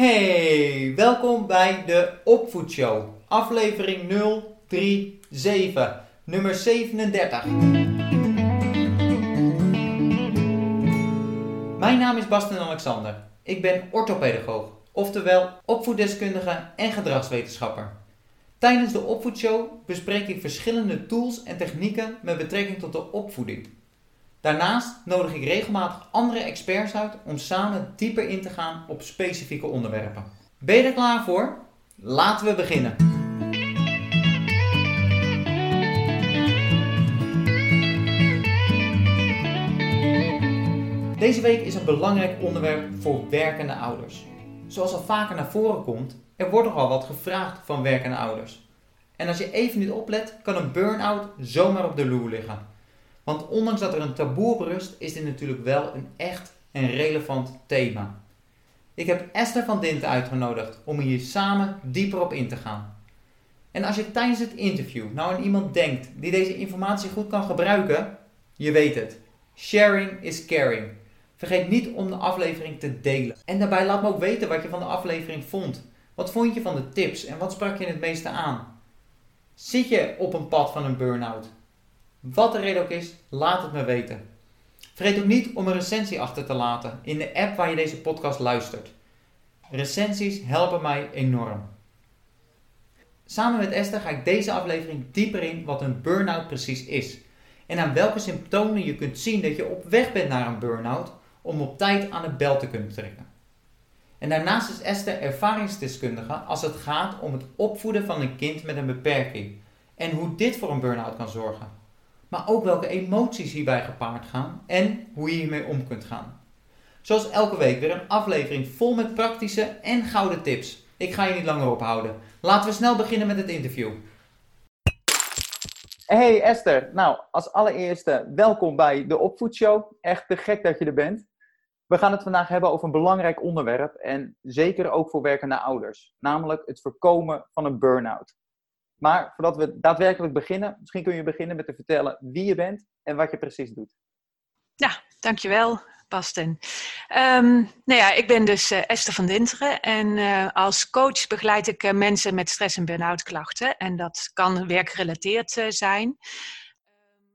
Hey, welkom bij de Opvoedshow, aflevering 037, nummer 37. Mijn naam is Basten Alexander. Ik ben orthopedagoog, oftewel opvoeddeskundige en gedragswetenschapper. Tijdens de Opvoedshow bespreek ik verschillende tools en technieken met betrekking tot de opvoeding. Daarnaast nodig ik regelmatig andere experts uit om samen dieper in te gaan op specifieke onderwerpen. Ben je er klaar voor? Laten we beginnen. Deze week is een belangrijk onderwerp voor werkende ouders. Zoals al vaker naar voren komt, er wordt nogal wat gevraagd van werkende ouders. En als je even niet oplet, kan een burn-out zomaar op de loer liggen. Want ondanks dat er een taboe op rust, is dit natuurlijk wel een echt en relevant thema. Ik heb Esther van Dinten uitgenodigd om hier samen dieper op in te gaan. En als je tijdens het interview nou aan iemand denkt die deze informatie goed kan gebruiken, je weet het. Sharing is caring. Vergeet niet om de aflevering te delen. En daarbij laat me ook weten wat je van de aflevering vond. Wat vond je van de tips en wat sprak je het meeste aan? Zit je op een pad van een burn-out? Wat de reden ook is, laat het me weten. Vergeet ook niet om een recensie achter te laten in de app waar je deze podcast luistert. Recensies helpen mij enorm. Samen met Esther ga ik deze aflevering dieper in wat een burn-out precies is en aan welke symptomen je kunt zien dat je op weg bent naar een burn-out om op tijd aan de bel te kunnen trekken. En daarnaast is Esther ervaringsdeskundige als het gaat om het opvoeden van een kind met een beperking en hoe dit voor een burn-out kan zorgen maar ook welke emoties hierbij gepaard gaan en hoe je hiermee om kunt gaan. Zoals elke week weer een aflevering vol met praktische en gouden tips. Ik ga je niet langer ophouden. Laten we snel beginnen met het interview. Hey Esther, nou als allereerste welkom bij de Opvoedshow. Echt te gek dat je er bent. We gaan het vandaag hebben over een belangrijk onderwerp en zeker ook voor werkende ouders, namelijk het voorkomen van een burn-out. Maar voordat we daadwerkelijk beginnen, misschien kun je beginnen met te vertellen wie je bent en wat je precies doet. Ja, dankjewel, Basten. Um, nou ja, ik ben dus uh, Esther van Dinteren en uh, als coach begeleid ik uh, mensen met stress- en burn-out klachten. En dat kan werkgerelateerd zijn.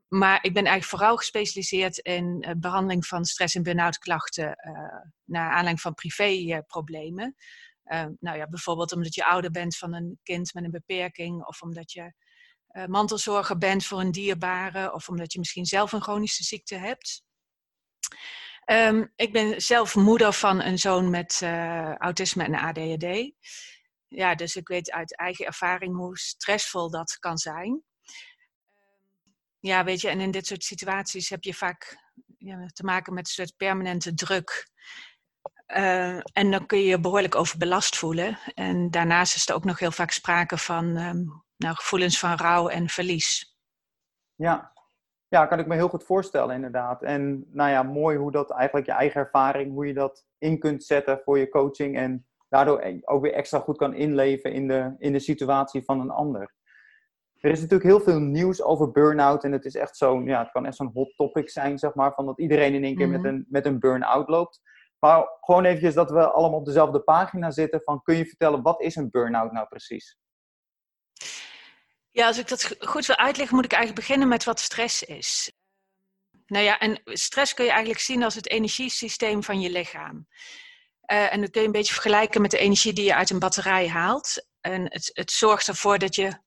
Maar ik ben eigenlijk vooral gespecialiseerd in behandeling van stress- en burn-out klachten naar aanleiding van privéproblemen. Uh, nou ja, bijvoorbeeld omdat je ouder bent van een kind met een beperking, of omdat je uh, mantelzorger bent voor een dierbare, of omdat je misschien zelf een chronische ziekte hebt. Um, ik ben zelf moeder van een zoon met uh, autisme en ADHD. Ja, dus ik weet uit eigen ervaring hoe stressvol dat kan zijn. Ja, weet je, en in dit soort situaties heb je vaak ja, te maken met een soort permanente druk. Uh, en dan kun je je behoorlijk overbelast voelen. En daarnaast is er ook nog heel vaak sprake van um, nou, gevoelens van rouw en verlies. Ja. ja, kan ik me heel goed voorstellen inderdaad. En nou ja, mooi hoe dat eigenlijk je eigen ervaring, hoe je dat in kunt zetten voor je coaching. En daardoor e-, ook weer extra goed kan inleven in de, in de situatie van een ander. Er is natuurlijk heel veel nieuws over burn-out. En het is echt zo'n, ja, het kan echt zo'n hot topic zijn, zeg maar. Van dat iedereen in één keer met mhm. een, met een burn-out loopt. Maar gewoon eventjes dat we allemaal op dezelfde pagina zitten. Van, kun je vertellen, wat is een burn-out nou precies? Ja, als ik dat goed wil uitleggen, moet ik eigenlijk beginnen met wat stress is. Nou ja, en stress kun je eigenlijk zien als het energiesysteem van je lichaam. Uh, en dat kun je een beetje vergelijken met de energie die je uit een batterij haalt. En het, het zorgt ervoor dat je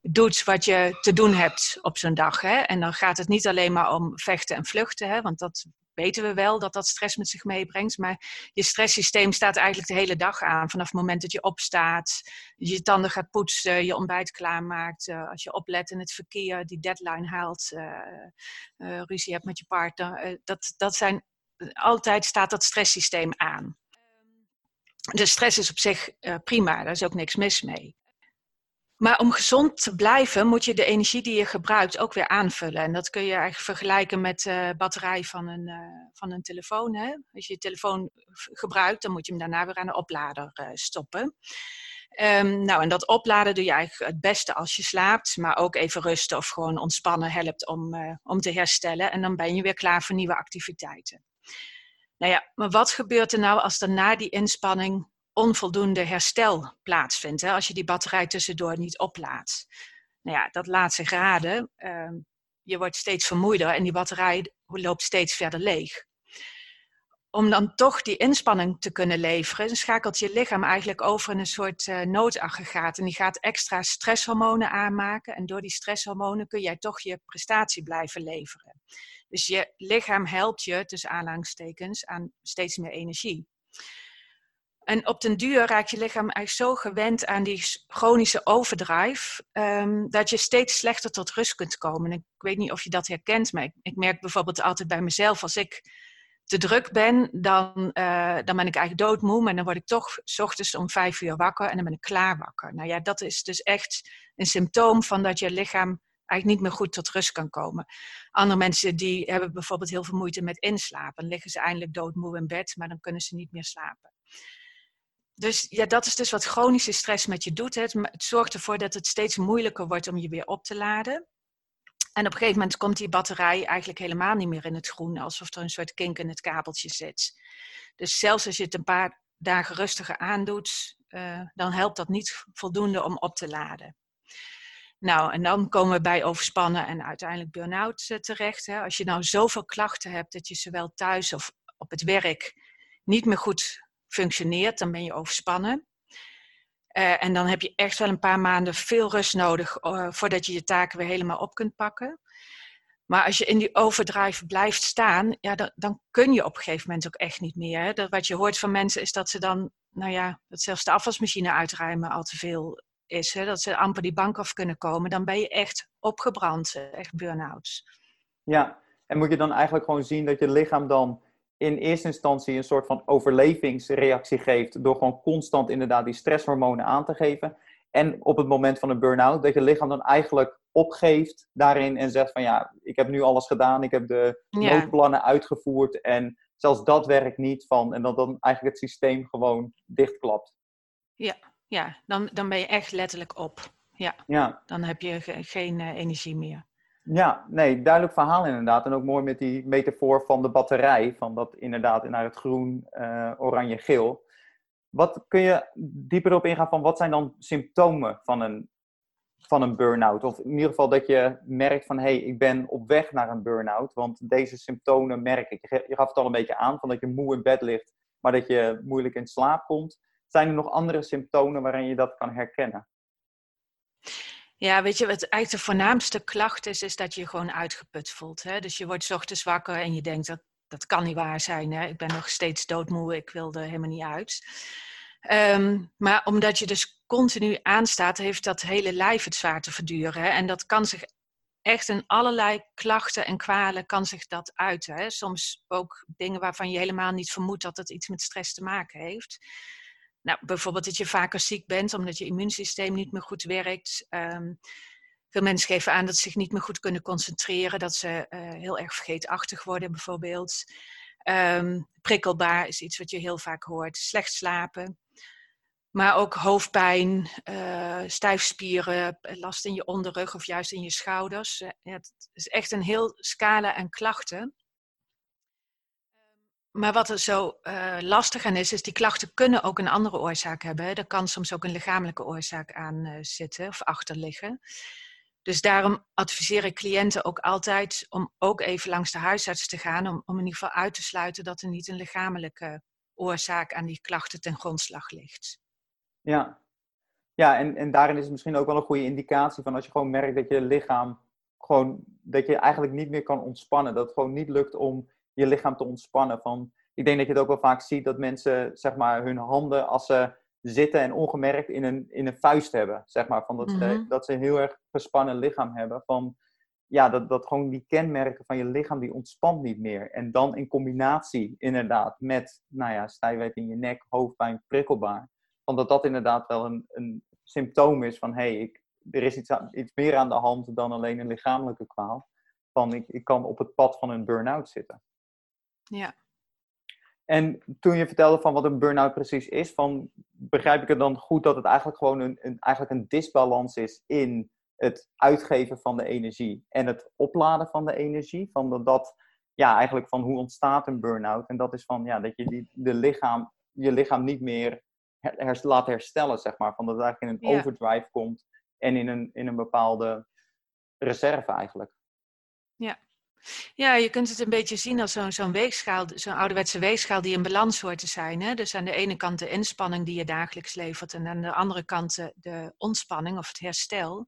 doet wat je te doen hebt op zo'n dag. Hè? En dan gaat het niet alleen maar om vechten en vluchten, hè? want dat weten we wel dat dat stress met zich meebrengt. Maar je stresssysteem staat eigenlijk de hele dag aan. Vanaf het moment dat je opstaat, je tanden gaat poetsen, je ontbijt klaarmaakt. Uh, als je oplet in het verkeer, die deadline haalt, uh, uh, ruzie hebt met je partner. dat, dat zijn, altijd staat dat stresssysteem aan. De stress is op zich prima, daar is ook niks mis mee. Maar om gezond te blijven moet je de energie die je gebruikt ook weer aanvullen. En dat kun je eigenlijk vergelijken met de batterij van een, uh, van een telefoon. Hè? Als je je telefoon gebruikt, dan moet je hem daarna weer aan de oplader uh, stoppen. Um, nou, en dat opladen doe je eigenlijk het beste als je slaapt, maar ook even rusten of gewoon ontspannen helpt om, om te herstellen. En dan ben je weer klaar voor nieuwe activiteiten. Nou ja, maar wat gebeurt er nou als er na die inspanning onvoldoende herstel plaatsvindt. Hè, als je die batterij tussendoor niet oplaadt. Nou ja, dat laat zich raden. Ehm, je wordt steeds vermoeider en die batterij loopt steeds verder leeg. Om dan toch die inspanning te kunnen leveren, schakelt je lichaam eigenlijk over in een soort uh, noodaggregaat. En die gaat extra stresshormonen aanmaken. En door die stresshormonen kun jij toch je prestatie blijven leveren. Dus je lichaam helpt je, tussen aanhalingstekens, aan steeds meer energie. En op den duur raakt je lichaam eigenlijk zo gewend aan die chronische overdrive, um, dat je steeds slechter tot rust kunt komen. En ik weet niet of je dat herkent, maar ik, merk bijvoorbeeld altijd bij mezelf, als ik te druk ben, dan, uh, dan ben ik eigenlijk doodmoe, maar dan word ik toch s ochtends om vijf uur wakker en dan ben ik klaar wakker. Nou ja, dat is dus echt een symptoom van dat je lichaam eigenlijk niet meer goed tot rust kan komen. Andere mensen die hebben bijvoorbeeld heel veel moeite met inslapen. Dan liggen ze eindelijk doodmoe in bed, maar dan kunnen ze niet meer slapen. Dus ja, dat is dus wat chronische stress met je doet. Het, zorgt ervoor dat het steeds moeilijker wordt om je weer op te laden. En op een gegeven moment komt die batterij eigenlijk helemaal niet meer in het groen, alsof er een soort kink in het kabeltje zit. Dus zelfs als je het een paar dagen rustiger aandoet, uh, dan helpt dat niet voldoende om op te laden. Nou, en dan komen we bij overspannen en uiteindelijk burn-out uh, terecht. Hè. Als je nou zoveel klachten hebt dat je zowel thuis of op het werk niet meer goed functioneert, dan ben je overspannen. Uh, en dan heb je echt wel een paar maanden veel rust nodig uh, voordat je je taken weer helemaal op kunt pakken. Maar als je in die overdrive blijft staan, ja, dan, dan kun je op een gegeven moment ook echt niet meer. Hè? Dat, wat je hoort van mensen is dat ze dan, nou ja, dat zelfs de afwasmachine uitruimen al te veel is. Hè? Dat ze amper die bank af kunnen komen. Dan ben je echt opgebrand, echt burn-outs. Ja, en moet je dan eigenlijk gewoon zien dat je lichaam dan in eerste instantie een soort van overlevingsreactie geeft door gewoon constant inderdaad die stresshormonen aan te geven. En op het moment van een burn-out, dat je lichaam dan eigenlijk opgeeft daarin en zegt van ja, ik heb nu alles gedaan, ik heb de ja. noodplannen uitgevoerd en zelfs dat werkt niet van en dat dan eigenlijk het systeem gewoon dichtklapt. Ja, ja dan, dan ben je echt letterlijk op. Ja, ja. dan heb je geen uh, energie meer. Ja, nee, duidelijk verhaal inderdaad. En ook mooi met die metafoor van de batterij. Van dat inderdaad naar het groen, uh, oranje, geel. Wat kun je dieper erop ingaan van wat zijn dan symptomen van een, van een burn-out? Of in ieder geval dat je merkt van hé, hey, ik ben op weg naar een burn-out. Want deze symptomen merk ik. Je gaf het al een beetje aan van dat je moe in bed ligt, maar dat je moeilijk in slaap komt. Zijn er nog andere symptomen waarin je dat kan herkennen? Ja, weet je, wat eigenlijk de voornaamste klacht is, is dat je gewoon uitgeput voelt. Hè? Dus je wordt ochtends wakker en je denkt, dat, dat kan niet waar zijn. Hè? Ik ben nog steeds doodmoe, ik wil er helemaal niet uit. Um, maar omdat je dus continu aanstaat, heeft dat hele lijf het zwaar te verduren. Hè? En dat kan zich echt in allerlei klachten en kwalen kan zich dat uiten. Soms ook dingen waarvan je helemaal niet vermoedt dat het iets met stress te maken heeft. Nou, bijvoorbeeld dat je vaker ziek bent omdat je immuunsysteem niet meer goed werkt. Um, veel mensen geven aan dat ze zich niet meer goed kunnen concentreren, dat ze uh, heel erg vergeetachtig worden bijvoorbeeld. Um, prikkelbaar is iets wat je heel vaak hoort. Slecht slapen. Maar ook hoofdpijn, uh, stijfspieren, last in je onderrug of juist in je schouders. Het is echt een heel scala aan klachten. Maar wat er zo uh, lastig aan is, is die klachten kunnen ook een andere oorzaak hebben. Er kan soms ook een lichamelijke oorzaak aan uh, zitten of achter liggen. Dus daarom adviseer ik cliënten ook altijd om ook even langs de huisarts te gaan, om, om in ieder geval uit te sluiten dat er niet een lichamelijke oorzaak aan die klachten ten grondslag ligt. Ja, ja en, en daarin is het misschien ook wel een goede indicatie van als je gewoon merkt dat je lichaam gewoon, dat je eigenlijk niet meer kan ontspannen. Dat het gewoon niet lukt om je lichaam te ontspannen. Van, ik denk dat je het ook wel vaak ziet dat mensen zeg maar, hun handen als ze zitten en ongemerkt in een, in een vuist hebben. Zeg maar, van dat, ze, mhm. dat ze een heel erg gespannen lichaam hebben. Van, ja, dat, dat gewoon die kenmerken van je lichaam, die ontspant niet meer. En dan in combinatie inderdaad met, nou ja, stijfheid in je nek, hoofdpijn, prikkelbaar. Van dat dat inderdaad wel een, een symptoom is van, hé, hey, ik, er is iets, iets meer aan de hand dan alleen een lichamelijke kwaal. Van, ik, ik kan op het pad van een burn-out zitten. Ja. En toen je vertelde van wat een burn-out precies is, van, begrijp ik het dan goed dat het eigenlijk gewoon een, een, eigenlijk een disbalans is in het uitgeven van de energie en het opladen van de energie? Van dat, dat ja, eigenlijk van hoe ontstaat een burn-out? En dat is van ja, dat je die, de lichaam, je lichaam niet meer her, laten herstellen, zeg maar. Van dat het eigenlijk in een overdrive komt en in een, in een bepaalde reserve eigenlijk. Ja. Ja, je kunt het een beetje zien als zo'n weegschaal, zo'n ouderwetse weegschaal die in balans hoort te zijn. Hè? Dus aan de ene kant de inspanning die je dagelijks levert en aan de andere kant de, ontspanning of het herstel.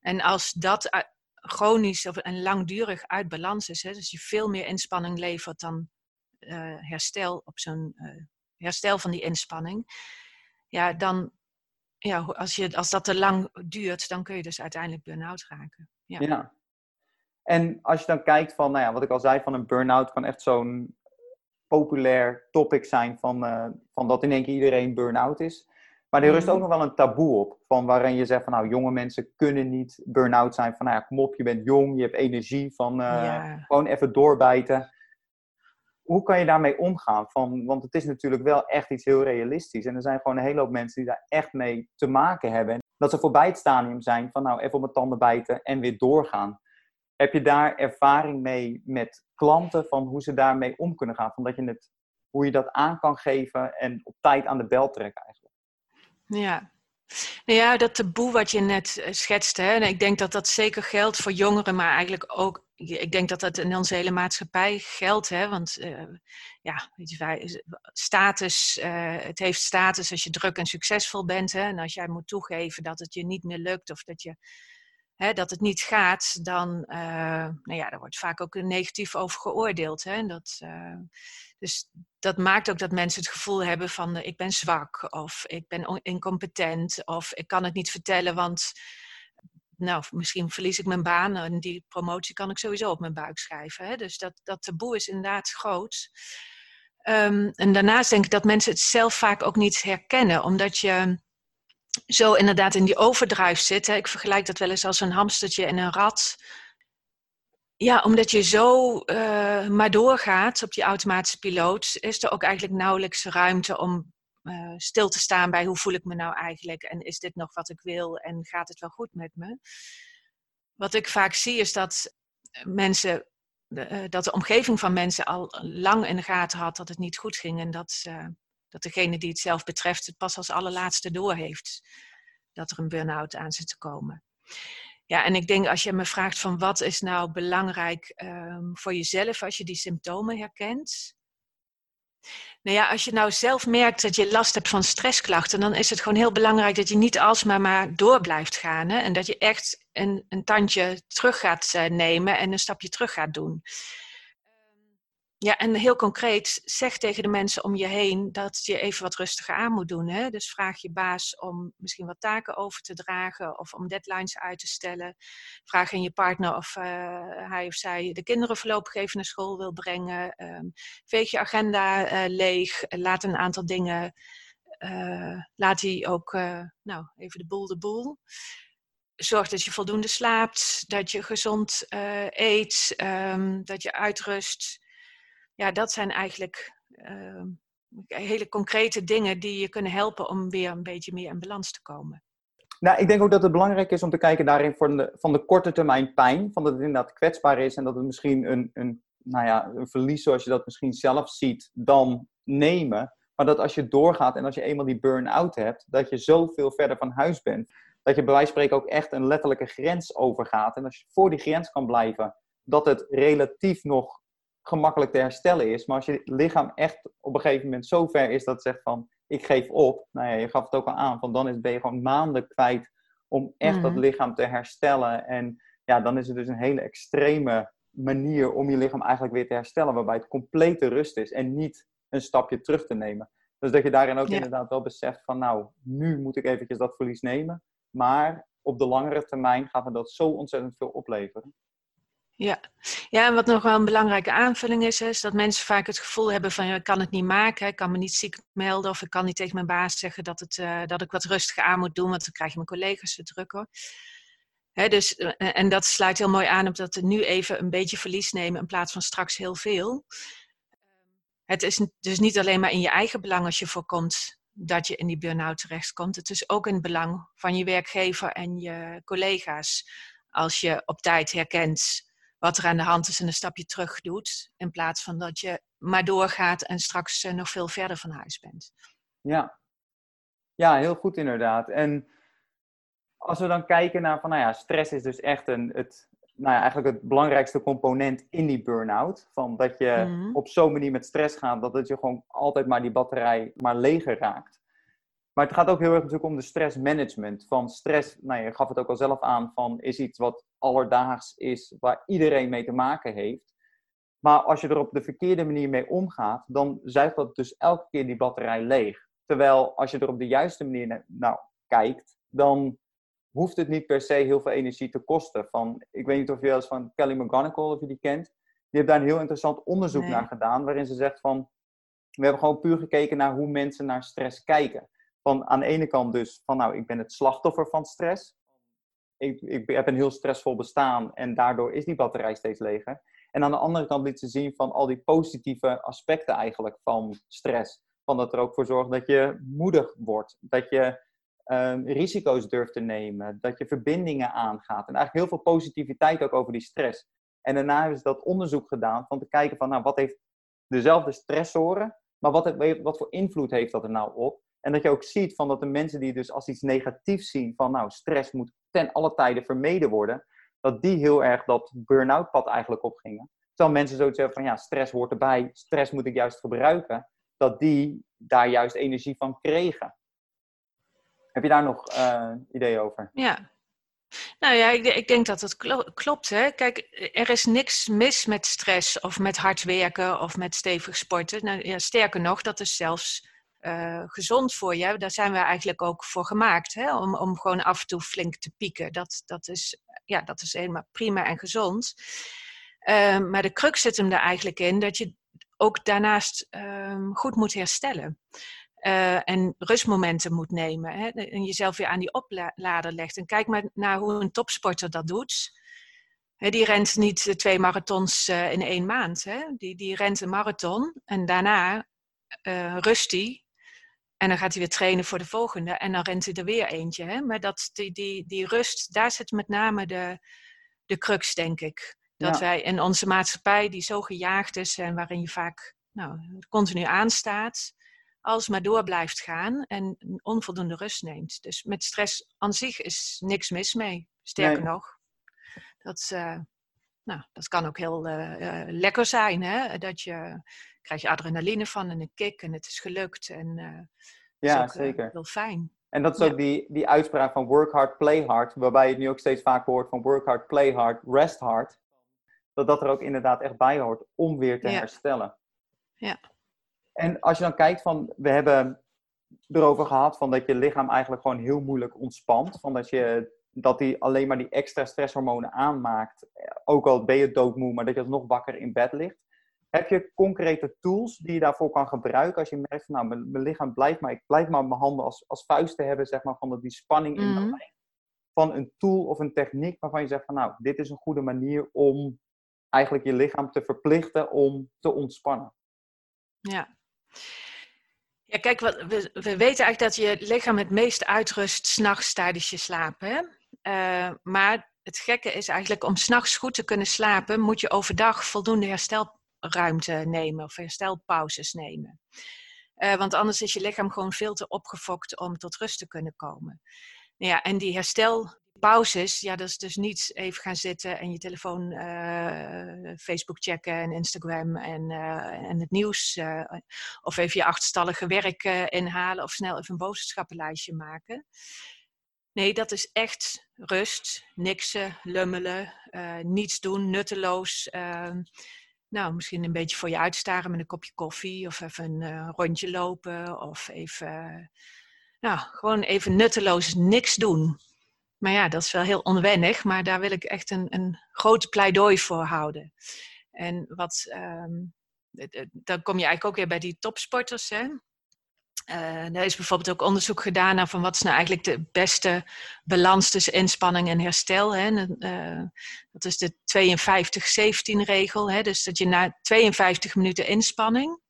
En als dat chronisch of en langdurig uit balans is, hè, dus je veel meer inspanning levert dan uh, herstel op zo'n uh, herstel van die inspanning, ja, dan ja, als, je, als dat te lang duurt, dan kun je dus uiteindelijk burn-out raken. Ja. En als je dan kijkt van, nou ja, wat ik al zei, van een burn-out kan echt zo'n populair topic zijn van, uh, van dat in één keer iedereen burn-out is. Maar er rust ook mhm. nog wel een taboe op, van waarin je zegt van nou, jonge mensen kunnen niet burn-out zijn. Van nou ja, kom op, je bent jong, je hebt energie, van uh, gewoon even doorbijten. Hoe kan je daarmee omgaan? Van, want het is natuurlijk wel echt iets heel realistisch. En er zijn gewoon een hele hoop mensen die daar echt mee te maken hebben. Dat ze voorbij het stadium zijn van nou, even op mijn tanden bijten en weer doorgaan. Heb je daar ervaring mee met klanten van hoe ze daarmee om kunnen gaan? Van dat je het, hoe je dat aan kan geven en op tijd aan de bel trekken eigenlijk? Ja. Nou ja, dat taboe wat je net eh, schetste, hè, ik denk dat dat zeker geldt voor jongeren, maar eigenlijk ook, ik denk dat dat in onze hele maatschappij geldt, hè, want uh, ja, wij, status, uh, het heeft status als je druk en succesvol bent, hè, en als jij moet toegeven dat het je niet meer lukt of dat je hè, dat het niet gaat, dan uh, nou ja, daar wordt vaak ook negatief over geoordeeld. Hè? Dat, uh, dus dat maakt ook dat mensen het gevoel hebben van ik ben zwak of ik ben incompetent of ik kan het niet vertellen, want nou, misschien verlies ik mijn baan en die promotie kan ik sowieso op mijn buik schrijven. Hè? Dus dat, dat taboe is inderdaad groot. Um, en daarnaast denk ik dat mensen het zelf vaak ook niet herkennen, omdat je zo inderdaad in die overdrive zit. Hè. Ik vergelijk dat wel eens als een hamstertje en een rat. Ja, omdat je zo uh, maar doorgaat op die automatische piloot, is er ook eigenlijk nauwelijks ruimte om uh, stil te staan bij hoe voel ik me nou eigenlijk en is dit nog wat ik wil en gaat het wel goed met me. Wat ik vaak zie is dat mensen, uh, dat de omgeving van mensen al lang in de gaten had dat het niet goed ging en dat dat degene die het zelf betreft het pas als allerlaatste doorheeft dat er een burn-out aan zit te komen. Ja, en ik denk als je me vraagt van wat is nou belangrijk um, voor jezelf als je die symptomen herkent. Nou ja, als je nou zelf merkt dat je last hebt van stressklachten, dan is het gewoon heel belangrijk dat je niet alsmaar maar door blijft gaan. Hè? En dat je echt een, een tandje terug gaat eh, nemen en een stapje terug gaat doen. Ja, en heel concreet, zeg tegen de mensen om je heen dat je even wat rustiger aan moet doen. Hè? Dus vraag je baas om misschien wat taken over te dragen of om deadlines uit te stellen. Vraag aan je partner of uh, hij of zij de kinderen voorlopig even naar school wil brengen. Um, veeg je agenda uh, leeg. Laat een aantal dingen, uh, laat die ook, nou, even de boel de boel zorg dat je voldoende slaapt, dat je gezond eet, um, dat je uitrust ja, dat zijn eigenlijk ehm, hele concrete dingen die je kunnen helpen om weer een beetje meer in balans te komen. Nou, ik denk ook dat het belangrijk is om te kijken daarin van de, van de korte termijn pijn. Van dat het inderdaad kwetsbaar is en dat het misschien een, een, nou ja, een verlies zoals je dat misschien zelf ziet, dan nemen. Maar dat als je doorgaat en als je eenmaal die burn-out hebt, dat je zoveel verder van huis bent. Dat je bij wijze van spreken ook echt een letterlijke grens overgaat. En als je voor die grens kan blijven, dat het relatief nog gemakkelijk te herstellen is. Maar als je lichaam echt op een gegeven moment zo ver is dat het zegt van ik geef op. Nou ja, je gaf het ook al aan, van dan is, ben je gewoon maanden kwijt om echt dat mhm. lichaam te herstellen. En ja, dan is het dus een hele extreme manier om je lichaam eigenlijk weer te herstellen. Waarbij het complete rust is en niet een stapje terug te nemen. Dus dat je daarin ook inderdaad wel beseft van nou, nu moet ik eventjes dat verlies nemen. Maar op de langere termijn gaat me dat zo ontzettend veel opleveren. Ja. ja, en wat nog wel een belangrijke aanvulling is, is dat mensen vaak het gevoel hebben van ik kan het niet maken, ik kan me niet ziek melden of ik kan niet tegen mijn baas zeggen dat, het, uh, dat ik wat rustiger aan moet doen, want dan krijg je mijn collega's te drukken. Hè, dus, uh, en dat sluit heel mooi aan op dat we nu even een beetje verlies nemen in plaats van straks heel veel. Het is dus niet alleen maar in je eigen belang als je voorkomt dat je in die burn-out terechtkomt. Het is ook in het belang van je werkgever en je collega's als je op tijd herkent wat er aan de hand is en een stapje terug doet. In plaats van dat je maar doorgaat en straks eh, nog veel verder van huis bent. Ja. Ja, heel goed inderdaad. En als we dan kijken naar van, nou ja, stress is dus echt een, het, nou ja, eigenlijk het belangrijkste component in die burn-out. Van dat je Mhm. op zo'n manier met stress gaat, dat het je gewoon altijd maar die batterij maar leger raakt. Maar het gaat ook heel erg natuurlijk om de stressmanagement. Van stress, nou je gaf het ook al zelf aan, van is iets wat alledaags is, waar iedereen mee te maken heeft. Maar als je er op de verkeerde manier mee omgaat, dan zuigt dat dus elke keer die batterij leeg. Terwijl als je er op de juiste manier naar nou, kijkt, dan hoeft het niet per se heel veel energie te kosten. Van, ik weet niet of je wel eens van Kelly McGonigal, of je die kent. Die heeft daar een heel interessant onderzoek Nee. naar gedaan, waarin ze zegt van, we hebben gewoon puur gekeken naar hoe mensen naar stress kijken. Van aan de ene kant dus van, nou, ik ben het slachtoffer van stress. Ik, ik heb een heel stressvol bestaan en daardoor is die batterij steeds leger. En aan de andere kant liet ze zien van al die positieve aspecten eigenlijk van stress. Van dat er ook voor zorgt dat je moedig wordt, dat je ehm, risico's durft te nemen, dat je verbindingen aangaat. En eigenlijk heel veel positiviteit ook over die stress. En daarna hebben ze dat onderzoek gedaan van te kijken van, nou, wat heeft dezelfde stressoren, maar wat, wat voor invloed heeft dat er nou op? En dat je ook ziet van dat de mensen die dus als iets negatiefs zien van, nou, stress moet ten alle tijden vermeden worden, dat die heel erg dat burn-out pad eigenlijk opgingen. Terwijl mensen zoiets hebben van, ja, stress hoort erbij, stress moet ik juist gebruiken, dat die daar juist energie van kregen. Heb je daar nog eh ideeën over? Ja. Nou ja, ik, denk dat klo- klopt. Hè? Kijk, er is niks mis met stress of met hard werken of met stevig sporten. Nou, ja, sterker nog, dat is zelfs eh, gezond voor je. Daar zijn we eigenlijk ook voor gemaakt. Hè? Om, om gewoon af en toe flink te pieken. Dat, dat, is, ja, dat is helemaal prima en gezond. Eh, maar de crux zit hem er eigenlijk in dat je ook daarnaast ehm, goed moet herstellen. Eh, en rustmomenten moet nemen. Hè? En jezelf weer aan die oplader legt. En kijk maar naar hoe een topsporter dat doet. Die rent niet twee marathons eh, in één maand. Hè? Die, die rent een marathon en daarna eh, rust hij. En dan gaat hij weer trainen voor de volgende. En dan rent hij er weer eentje. Hè? Maar dat, die, die, die rust, daar zit met name de, de crux, denk ik. Dat Ja. wij in onze maatschappij, die zo gejaagd is en waarin je vaak nou, continu aanstaat, alles maar door blijft gaan en onvoldoende rust neemt. Dus met stress aan zich is niks mis mee. Sterker Nee. nog, dat, eh, nou, dat kan ook heel eh, eh, lekker zijn. Hè? Dat je krijg je adrenaline van en een kick en het is gelukt. En eh, Ja, ook, zeker. heel fijn. En dat is Ja. ook die, die uitspraak van work hard, play hard, waarbij je het nu ook steeds vaker hoort van work hard, play hard, rest hard. Dat dat er ook inderdaad echt bij hoort om weer te Ja. herstellen. Ja. En als je dan kijkt van, we hebben erover gehad van dat je lichaam eigenlijk gewoon heel moeilijk ontspant. Van dat je dat die alleen maar die extra stresshormonen aanmaakt. eh, Ook al ben je doodmoe, maar dat je alsnog wakker in bed ligt. Heb je concrete tools die je daarvoor kan gebruiken als je merkt van nou, mijn, mijn lichaam blijft maar, ik blijf maar mijn handen als, als vuisten hebben, zeg maar, van dat die spanning in de Mhm. lijn. Van een tool of een techniek waarvan je zegt van nou, dit is een goede manier om eigenlijk je lichaam te verplichten om te ontspannen. Ja. Ja, kijk, wat, we, we weten eigenlijk dat je lichaam het meest uitrust s'nachts tijdens je slapen. Hè? Eh, maar het gekke is eigenlijk, om s'nachts goed te kunnen slapen, moet je overdag voldoende herstelruimte nemen of herstelpauzes nemen. Eh, want anders is je lichaam gewoon veel te opgefokt om tot rust te kunnen komen. Nou ja, en die herstelpauzes, ja, dat is dus niet even gaan zitten en je telefoon, eh, Facebook checken en Instagram en, en het nieuws. of even je achterstallige werk inhalen of snel even een boodschappenlijstje maken. Nee, dat is echt rust, niksen, lummelen, eh, niets doen, nutteloos. eh, nou, misschien een beetje voor je uitstaren met een kopje koffie of even een eh, rondje lopen of even, eh, nou, gewoon even nutteloos niks doen. Maar ja, dat is wel heel onwennig, maar daar wil ik echt een, een groot pleidooi voor houden. En wat, ehm, dan kom je eigenlijk ook weer bij die topsporters. Hè? Eh, er is bijvoorbeeld ook onderzoek gedaan naar van wat is nou eigenlijk de beste balans tussen inspanning en herstel. Hè? Eh, dat is de 52-17 regel. Hè? Dus dat je na 52 minuten inspanning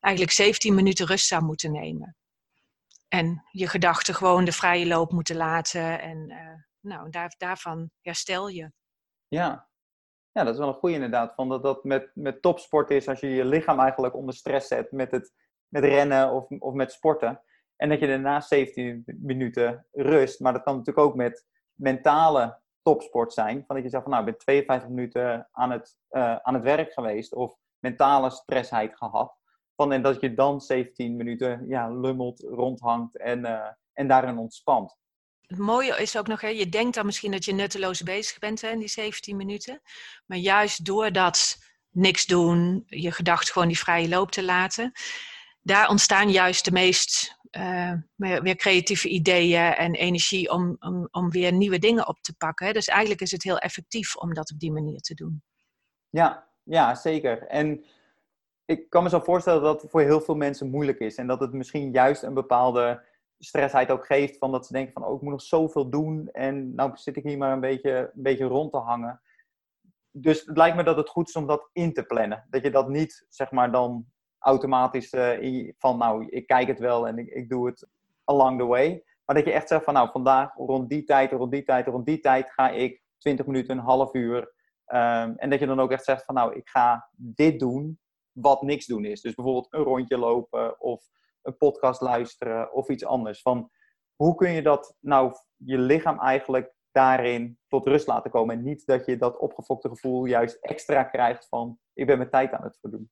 eigenlijk 17 minuten rust zou moeten nemen. En je gedachten gewoon de vrije loop moeten laten. En eh, nou, daar, daarvan herstel je. Ja. ja, dat is wel een goede inderdaad. Van dat dat met, met topsport is als je je lichaam eigenlijk onder stress zet met, het, met rennen of, of met sporten. En dat je daarna 17 minuten rust. Maar dat kan natuurlijk ook met mentale topsport zijn. Van dat je zegt van nou, ik ben 52 minuten aan het, uh, aan het werk geweest. Of mentale stressheid gehad. Van, en dat je dan 17 minuten ja, lummelt, rondhangt en, uh, en daarin ontspant. Het mooie is ook nog, hè, je denkt dan misschien dat je nutteloos bezig bent hè, in die 17 minuten. Maar juist door dat niks doen, je gedachten gewoon die vrije loop te laten, daar ontstaan juist de meest uh, weer creatieve ideeën en energie om, om, om weer nieuwe dingen op te pakken. Dus eigenlijk is het heel effectief om dat op die manier te doen. Ja, ja, zeker. En ik kan me zo voorstellen dat het voor heel veel mensen moeilijk is. En dat het misschien juist een bepaalde stressheid ook geeft. Van dat ze denken van, oh, ik moet nog zoveel doen. En nou zit ik hier maar een beetje, een beetje rond te hangen. Dus het lijkt me dat het goed is om dat in te plannen. Dat je dat niet, zeg maar, dan automatisch uh, van, nou, ik kijk het wel en ik, ik doe het along the way. Maar dat je echt zegt van, nou, vandaag rond die tijd, rond die tijd, rond die tijd ga ik 20 minuten, een half uur. Um, en dat je dan ook echt zegt van, nou, ik ga dit doen wat niks doen is. Dus bijvoorbeeld een rondje lopen of een podcast luisteren of iets anders. Van hoe kun je dat nou, je lichaam eigenlijk daarin tot rust laten komen. En niet dat je dat opgefokte gevoel juist extra krijgt van ik ben mijn tijd aan het verdoen.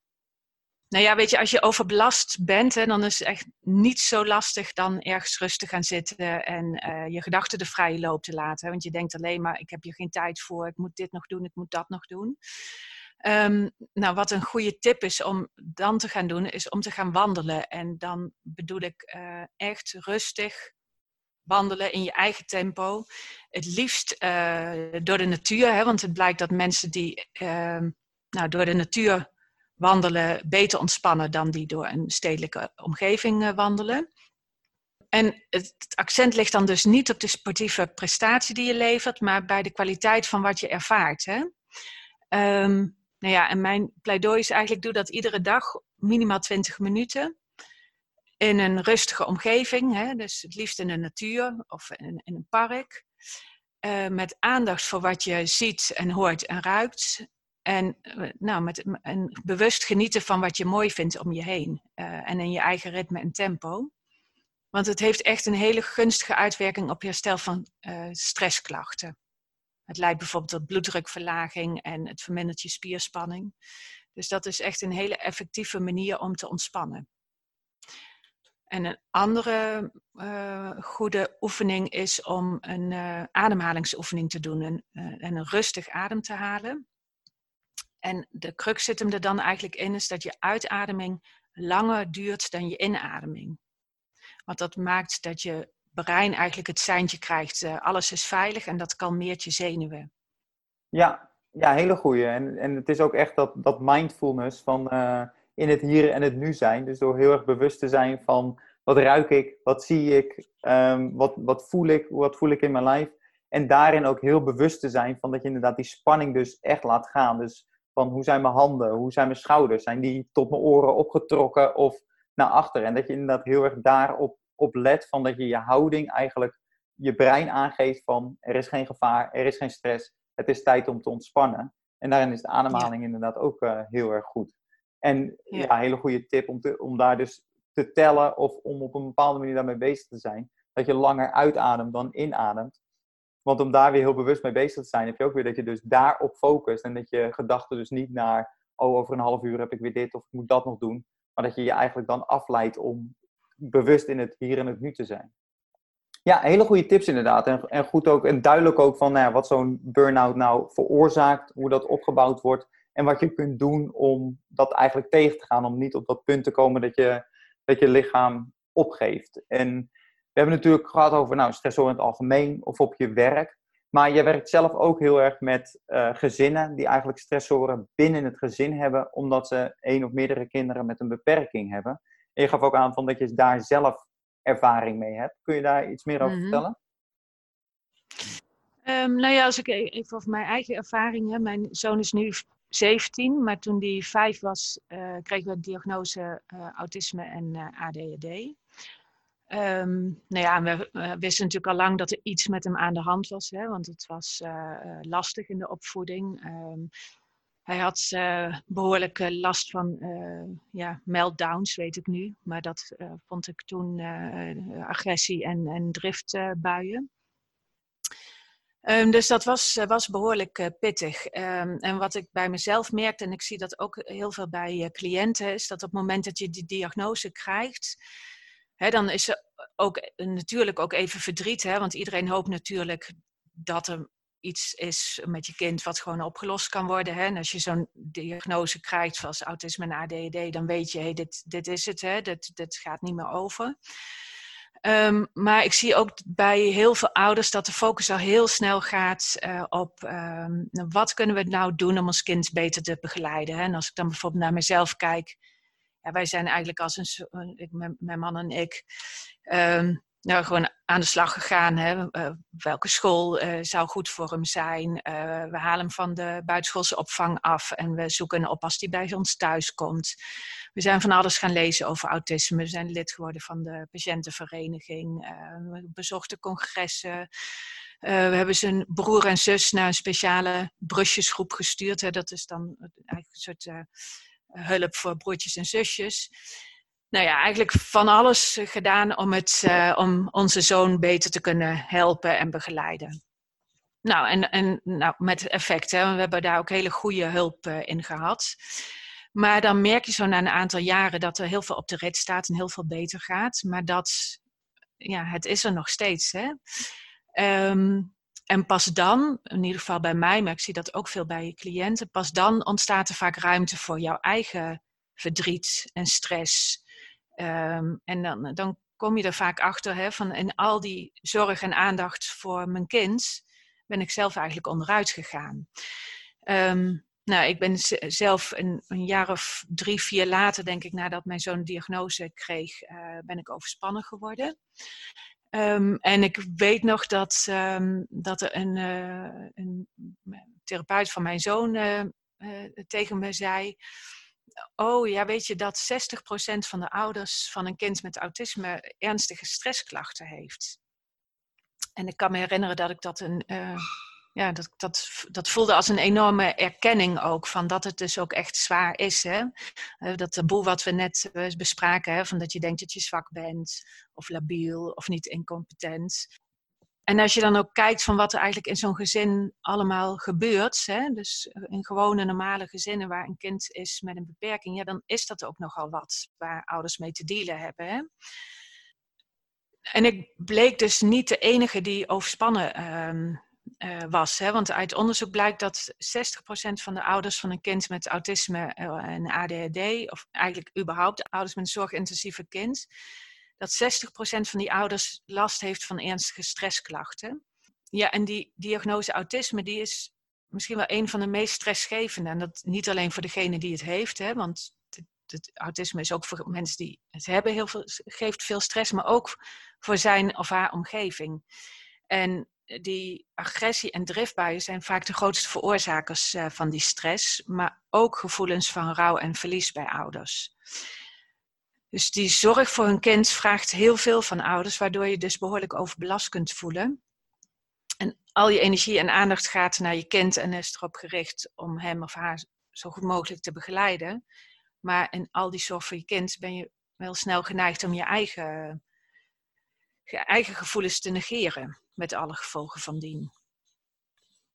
Nou ja, weet je, als je overbelast bent, hè, dan is het echt niet zo lastig dan ergens rustig gaan zitten en uh, je gedachten de vrije loop te laten. Want je denkt alleen maar, ik heb hier geen tijd voor, ik moet dit nog doen, ik moet dat nog doen. Um, nou, wat een goede tip is om dan te gaan doen, is om te gaan wandelen. En dan bedoel ik uh, echt rustig wandelen in je eigen tempo. Het liefst uh, door de natuur, hè, want het blijkt dat mensen die uh, nou, door de natuur wandelen beter ontspannen dan die door een stedelijke omgeving uh, wandelen. En het, accent ligt dan dus niet op de sportieve prestatie die je levert, maar bij de kwaliteit van wat je ervaart. Hè? Um, nou ja, en mijn pleidooi is eigenlijk: doe dat iedere dag minimaal 20 minuten. In een rustige omgeving, hè, dus het liefst in de natuur of in, in een park. Uh, met aandacht voor wat je ziet en hoort en ruikt. En, uh, nou, met, en bewust genieten van wat je mooi vindt om je heen. Uh, en in je eigen ritme en tempo. Want het heeft echt een hele gunstige uitwerking op herstel van stressklachten. Het leidt bijvoorbeeld tot bloeddrukverlaging en het vermindert je spierspanning. Dus dat is echt een hele effectieve manier om te ontspannen. En een andere goede oefening is om een ademhalingsoefening te doen en, en, een rustig adem te halen. En de crux zit hem er dan eigenlijk in, is dat je uitademing langer duurt dan je inademing. Want dat maakt dat je brein eigenlijk het seintje krijgt. Uh, alles is veilig en dat kalmeert je zenuwen. Ja, ja hele goeie. En, en het is ook echt dat, dat mindfulness van uh, in het hier en het nu zijn. Dus door heel erg bewust te zijn van wat ruik ik, wat zie ik, um, wat, wat voel ik, wat voel ik in mijn lijf. En daarin ook heel bewust te zijn van dat je inderdaad die spanning dus echt laat gaan. Dus van hoe zijn mijn handen, hoe zijn mijn schouders, zijn die tot mijn oren opgetrokken of naar achter. En dat je inderdaad heel erg daarop op let van dat je je houding eigenlijk je brein aangeeft van er is geen gevaar, er is geen stress, het is tijd om te ontspannen. En daarin is de ademhaling inderdaad ook uh, heel erg goed. En ja. ja, een hele goede tip om, te, om daar dus te tellen of om op een bepaalde manier daarmee bezig te zijn. Dat je langer uitademt dan inademt. Want om daar weer heel bewust mee bezig te zijn, heb je ook weer dat je dus daarop focust. En dat je gedachten dus niet naar, oh over een half uur heb ik weer dit of ik moet dat nog doen. Maar dat je je eigenlijk dan afleidt om bewust in het hier en het nu te zijn. Ja, hele goede tips inderdaad. En, en goed ook, en duidelijk ook van nou wat zo'n burn-out nou veroorzaakt, hoe dat opgebouwd wordt. En wat je kunt doen om dat eigenlijk tegen te gaan. Om niet op dat punt te komen dat je, dat je lichaam opgeeft. En we hebben natuurlijk gehad over nou, stressoren in het algemeen of op je werk. Maar je werkt zelf ook heel erg met uh, gezinnen die eigenlijk stressoren binnen het gezin hebben, omdat ze één of meerdere kinderen met een beperking hebben. En je gaf ook aan van dat je daar zelf ervaring mee hebt. Kun je daar iets meer over mm -hmm. vertellen? Um, nou ja, als ik e-, even over mijn eigen ervaringen. Mijn zoon is nu 17, maar toen hij vijf was, uh, kregen we de diagnose uh, autisme en ADHD. Um, nou ja, we, wisten natuurlijk al lang dat er iets met hem aan de hand was, hè, want het was lastig in de opvoeding. Um, Hij had uh, behoorlijk last van ja, meltdowns, weet ik nu. Maar dat vond ik toen agressie en, en driftbuien. Um, dus dat was, was behoorlijk pittig. En wat ik bij mezelf merkte, en ik zie dat ook heel veel bij cliënten, is dat op het moment dat je die diagnose krijgt, dan is er ook natuurlijk ook even verdriet. Hè, want iedereen hoopt natuurlijk dat er iets is met je kind wat gewoon opgelost kan worden. Hè? En als je zo'n diagnose krijgt zoals autisme en ADHD, dan weet je, dit, dit is het, hè? Dit, gaat niet meer over. Um, maar ik zie ook bij heel veel ouders dat de focus al heel snel gaat uh, op um, wat kunnen we nou doen om ons kind beter te begeleiden. Hè? En als ik dan bijvoorbeeld naar mezelf kijk, ja, wij zijn eigenlijk als een, mijn man en ik, um, nou, gewoon aan de slag gegaan. Hè. Uh, welke school uh, zou goed voor hem zijn? Uh, we halen hem van de buitenschoolse opvang af en we zoeken een oppas die bij ons thuis komt. We zijn van alles gaan lezen over autisme. We zijn lid geworden van de patiëntenvereniging. we bezochten congressen. we hebben zijn broer en zus naar een speciale brusjesgroep gestuurd. Hè. Dat is dan eigenlijk een soort hulp voor broertjes en zusjes nou ja, eigenlijk van alles gedaan om, het, uh, om onze zoon beter te kunnen helpen en begeleiden. Nou, en, en nou, met effect. We hebben daar ook hele goede hulp uh, in gehad. Maar dan merk je zo na een aantal jaren dat er heel veel op de rit staat en heel veel beter gaat. Maar dat, ja, het is er nog steeds. Hè. Um, en pas dan, in ieder geval bij mij, maar ik zie dat ook veel bij je cliënten, pas dan ontstaat er vaak ruimte voor jouw eigen verdriet en stress Um, en dan, dan kom je er vaak achter hè, van in al die zorg en aandacht voor mijn kind ben ik zelf eigenlijk onderuit gegaan. Um, nou, ik ben zelf een, een, jaar of drie, vier later, denk ik, nadat mijn zoon een diagnose kreeg, uh, ben ik overspannen geworden. Um, en ik weet nog dat, um, dat er een, uh, een, therapeut van mijn zoon uh, tegen me zei oh ja, weet je dat 60% van de ouders van een kind met autisme ernstige stressklachten heeft. En ik kan me herinneren dat ik dat een. Ja, dat, dat, dat voelde als een enorme erkenning ook van dat het dus ook echt zwaar is. Hè? Uh, dat taboe wat we net uh, bespraken, hè, van dat je denkt dat je zwak bent, of labiel, of niet incompetent. En als je dan ook kijkt van wat er eigenlijk in zo'n gezin allemaal gebeurt, hè, dus in gewone normale gezinnen waar een kind is met een beperking, ja, dan is dat ook nogal wat waar ouders mee te dealen hebben. Hè. En ik bleek dus niet de enige die overspannen uh, uh, was. Hè, want uit onderzoek blijkt dat 60% van de ouders van een kind met autisme uh, en ADHD, of eigenlijk überhaupt ouders met een zorgintensieve kind, dat 60% van die ouders last heeft van ernstige stressklachten. Ja, en die diagnose autisme die is misschien wel een van de meest stressgevende. En dat niet alleen voor degene die het heeft, hè, want het, het autisme is ook voor mensen die het hebben, heel veel, geeft veel stress, maar ook voor zijn of haar omgeving. En die agressie en driftbuien zijn vaak de grootste veroorzakers uh, van die stress, maar ook gevoelens van rouw en verlies bij ouders. Dus die zorg voor hun kind vraagt heel veel van ouders, waardoor je dus behoorlijk overbelast kunt voelen. En al je energie en aandacht gaat naar je kind en is erop gericht om hem of haar zo goed mogelijk te begeleiden. Maar in al die zorg voor je kind ben je wel snel geneigd om je eigen, je eigen gevoelens te negeren, met alle gevolgen van dien.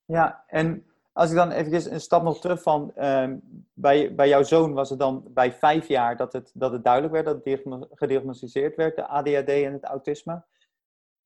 Ja, en als ik dan even een stap nog terug van, uh, bij, bij jouw zoon was het dan bij vijf jaar dat het, dat het duidelijk werd, dat het gediagnosticeerd werd, de ADHD en het autisme.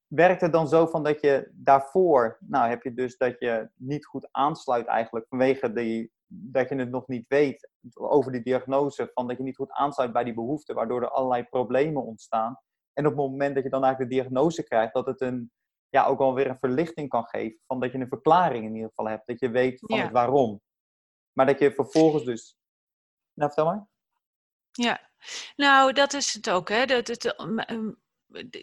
Werkt het dan zo van dat je daarvoor, nou heb je dus dat je niet goed aansluit eigenlijk vanwege die, dat je het nog niet weet over die diagnose, van dat je niet goed aansluit bij die behoeften, waardoor er allerlei problemen ontstaan. En op het moment dat je dan eigenlijk de diagnose krijgt, dat het een ja, ook alweer een verlichting kan geven. Van dat je een verklaring in ieder geval hebt. Dat je weet van het waarom. Maar dat je vervolgens dus... Nou, vertel maar. Ja, nou dat is het ook. Hè. Dat, dat,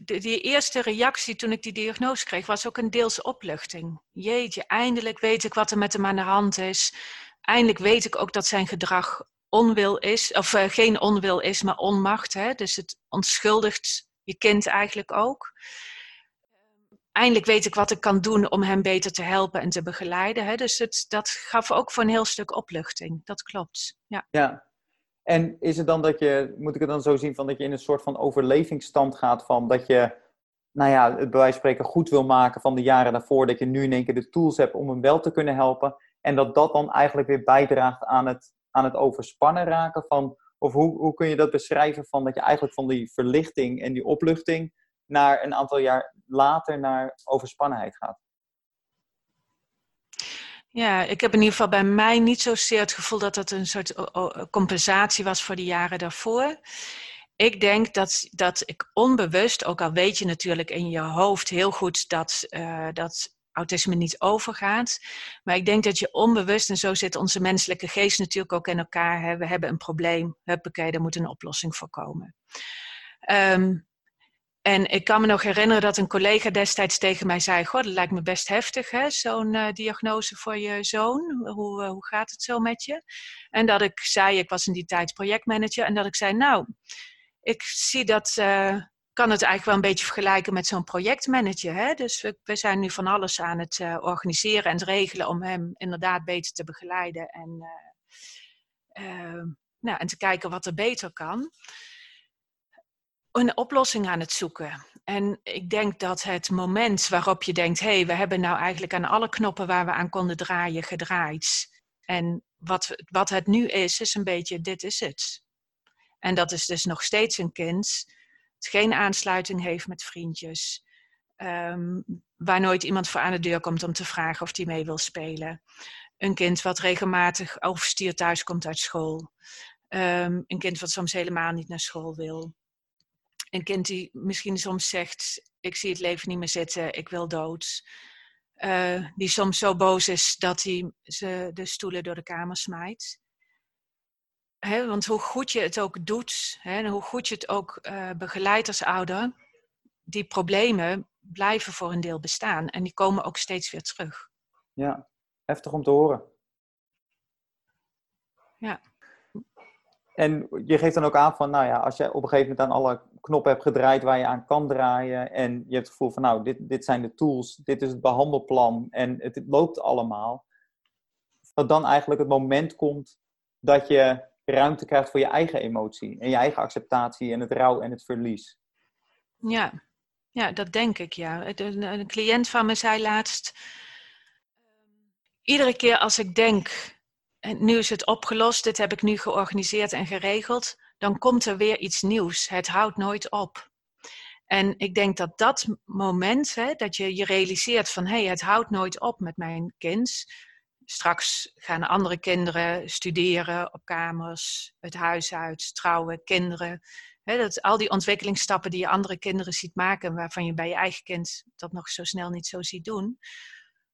die eerste reactie toen ik die diagnose kreeg, was ook een deels opluchting. Jeetje, eindelijk weet ik wat er met hem aan de hand is. Eindelijk weet ik ook dat zijn gedrag onwil is, of uh, geen onwil is, maar onmacht. Hè? Dus het onschuldigt je kind eigenlijk ook. Eindelijk weet ik wat ik kan doen om hem beter te helpen en te begeleiden. Hè? Dus het, dat gaf ook voor een heel stuk opluchting. Dat klopt. Ja. ja. En is het dan dat je, moet ik het dan zo zien, van dat je in een soort van overlevingsstand gaat van dat je, nou ja, het bij spreken goed wil maken van de jaren daarvoor, dat je nu in één keer de tools hebt om hem wel te kunnen helpen. En dat dat dan eigenlijk weer bijdraagt aan het, aan het overspannen raken van, of hoe, hoe kun je dat beschrijven van dat je eigenlijk van die verlichting en die opluchting naar een aantal jaar later naar overspannenheid gaat? Ja, ik heb in ieder geval bij mij niet zozeer het gevoel dat dat een soort compensatie was voor de jaren daarvoor. Ik denk dat, dat ik onbewust, ook al weet je natuurlijk in je hoofd heel goed dat, uh, dat autisme niet overgaat. Maar ik denk dat je onbewust, en zo zit onze menselijke geest natuurlijk ook in elkaar. Hè, we hebben een probleem, huppakee, daar moet een oplossing voor komen. Um, en ik kan me nog herinneren dat een collega destijds tegen mij zei: Goh, dat lijkt me best heftig, hè, zo'n uh, diagnose voor je zoon. Hoe, uh, hoe gaat het zo met je? En dat ik zei: Ik was in die tijd projectmanager. En dat ik zei: Nou, ik zie dat. Uh, kan het eigenlijk wel een beetje vergelijken met zo'n projectmanager. Hè? Dus we, we, zijn nu van alles aan het organiseren en het regelen om hem inderdaad beter te begeleiden en, nou, en te kijken wat er beter kan een oplossing aan het zoeken. En ik denk dat het moment waarop je denkt: hé, hey, we hebben nou eigenlijk aan alle knoppen waar we aan konden draaien gedraaid. En wat, wat het nu is, is een beetje: dit is het. En dat is dus nog steeds een kind dat geen aansluiting heeft met vriendjes. Um, waar nooit iemand voor aan de deur komt om te vragen of hij mee wil spelen. Een kind wat regelmatig overstuurd thuis komt uit school. Um, een kind wat soms helemaal niet naar school wil een kind die misschien soms zegt: Ik zie het leven niet meer zitten, ik wil dood. Uh, die soms zo boos is dat hij ze de stoelen door de kamer smijt. Want hoe goed je het ook doet, en hoe goed je het ook uh, begeleidt als ouder, die problemen blijven voor een deel bestaan en die komen ook steeds weer terug. Ja, heftig om te horen. Ja. En je geeft dan ook aan van, nou ja, als je op een gegeven moment aan alle knoppen hebt gedraaid waar je aan kan draaien en je hebt het gevoel van, nou, dit, dit zijn de tools, dit is het behandelplan en het, loopt allemaal, dat dan eigenlijk het moment komt dat je ruimte krijgt voor je eigen emotie en je eigen acceptatie en het rouw en het verlies. Ja, ja dat denk ik, ja. Een, een cliënt van me zei laatst, iedere keer als ik denk nu is het opgelost, dit heb ik nu georganiseerd en geregeld, dan komt er weer iets nieuws. Het houdt nooit op. En ik denk dat dat moment, hè, dat je je realiseert van hé, hey, het houdt nooit op met mijn kind. Straks gaan andere kinderen studeren op kamers, het huis uit, trouwen, kinderen. Dat, al die ontwikkelingsstappen die je andere kinderen ziet maken, waarvan je bij je eigen kind dat nog zo snel niet zo ziet doen,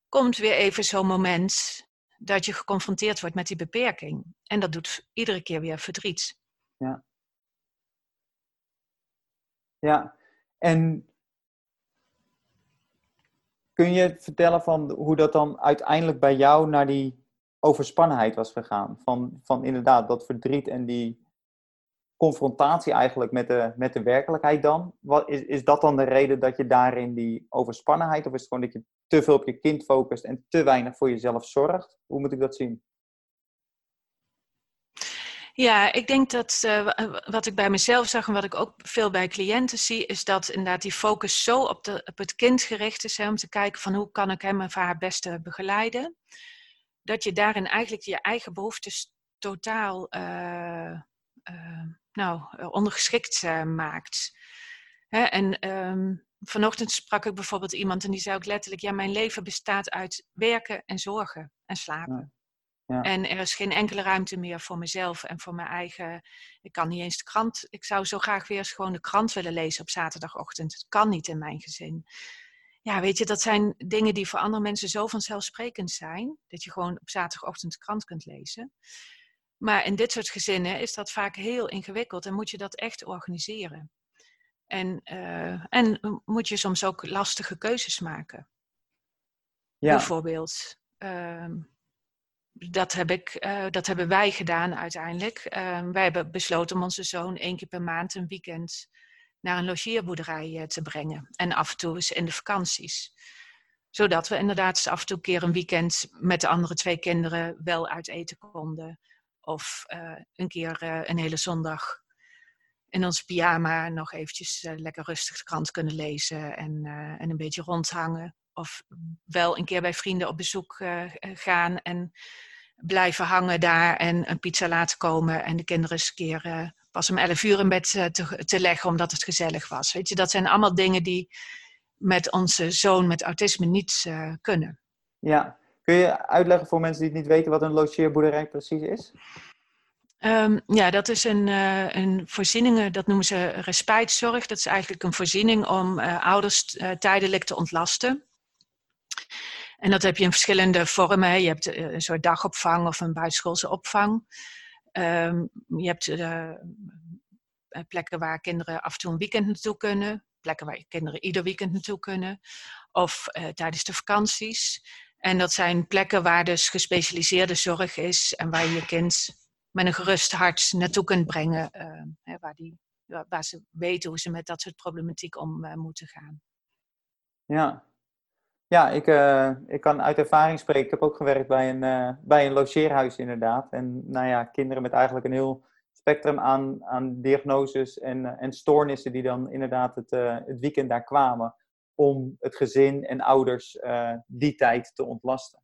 komt weer even zo'n moment dat je geconfronteerd wordt met die beperking. En dat doet iedere keer weer verdriet. Ja. Ja, en kun je vertellen van hoe dat dan uiteindelijk bij jou naar die overspannenheid was gegaan? Van, van inderdaad dat verdriet en die confrontatie eigenlijk met de, met de werkelijkheid dan? Wat, is, is dat dan de reden dat je daarin die overspannenheid, of is het gewoon dat je te veel op je kind focust en te weinig voor jezelf zorgt? Hoe moet ik dat zien? Ja, ik denk dat uh, wat ik bij mezelf zag en wat ik ook veel bij cliënten zie, is dat inderdaad die focus zo op, op het kind gericht is, hè, om te kijken van hoe kan ik hem of haar beste begeleiden, dat je daarin eigenlijk je eigen behoeftes totaal uh, uh, nou, ondergeschikt maakt. Hè, en um, vanochtend sprak ik bijvoorbeeld iemand en die zei ook letterlijk: Ja, mijn leven bestaat uit werken en zorgen en slapen. Ja. En er is geen enkele ruimte meer voor mezelf en voor mijn eigen. Ik kan niet eens de krant. Ik zou zo graag weer eens gewoon de krant willen lezen op zaterdagochtend. Het kan niet in mijn gezin. Ja, weet je, dat zijn dingen die voor andere mensen zo vanzelfsprekend zijn. Dat je gewoon op zaterdagochtend de krant kunt lezen. Maar in dit soort gezinnen is dat vaak heel ingewikkeld en moet je dat echt organiseren. En, uh, en moet je soms ook lastige keuzes maken. Ja. Bijvoorbeeld, uh, dat, heb ik, uh, dat hebben wij gedaan uiteindelijk. Uh, wij hebben besloten om onze zoon één keer per maand een weekend naar een logeerboerderij te brengen. En af en toe eens in de vakanties. Zodat we inderdaad af en toe een keer een weekend met de andere twee kinderen wel uit eten konden. Of een keer een hele zondag in ons pyjama nog eventjes uh, lekker rustig de krant kunnen lezen en, uh, en een beetje rondhangen. Of wel een keer bij vrienden op bezoek uh, gaan en blijven hangen daar en een pizza laten komen en de kinderen eens een keer pas om 11 uur in bed te, te leggen omdat het gezellig was. Weet je, dat zijn allemaal dingen die met onze zoon met autisme niet kunnen. Ja, kun je uitleggen voor mensen die het niet weten wat een logeerboerderij precies is? Um, ja, dat is een, uh, een voorziening, dat noemen ze respijtzorg. Dat is eigenlijk een voorziening om uh, ouders uh, tijdelijk te ontlasten. En dat heb je in verschillende vormen. Je hebt een soort dagopvang of een buitenschoolse opvang. Um, je hebt plekken waar kinderen af en toe een weekend naartoe kunnen. Plekken waar kinderen ieder weekend naartoe kunnen. Of tijdens de vakanties. En dat zijn plekken waar dus gespecialiseerde zorg is en waar je kind met een gerust hart naartoe kunt brengen. Uh, hè, waar, die, waar ze weten hoe ze met dat soort problematiek om uh, moeten gaan. Ja, ja ik, uh, ik kan uit ervaring spreken. Ik heb ook gewerkt bij een, bij een logeerhuis inderdaad. En nou ja, kinderen met eigenlijk een heel spectrum aan, aan diagnoses en, en stoornissen die dan inderdaad het, het weekend daar kwamen. Om het gezin en ouders die tijd te ontlasten.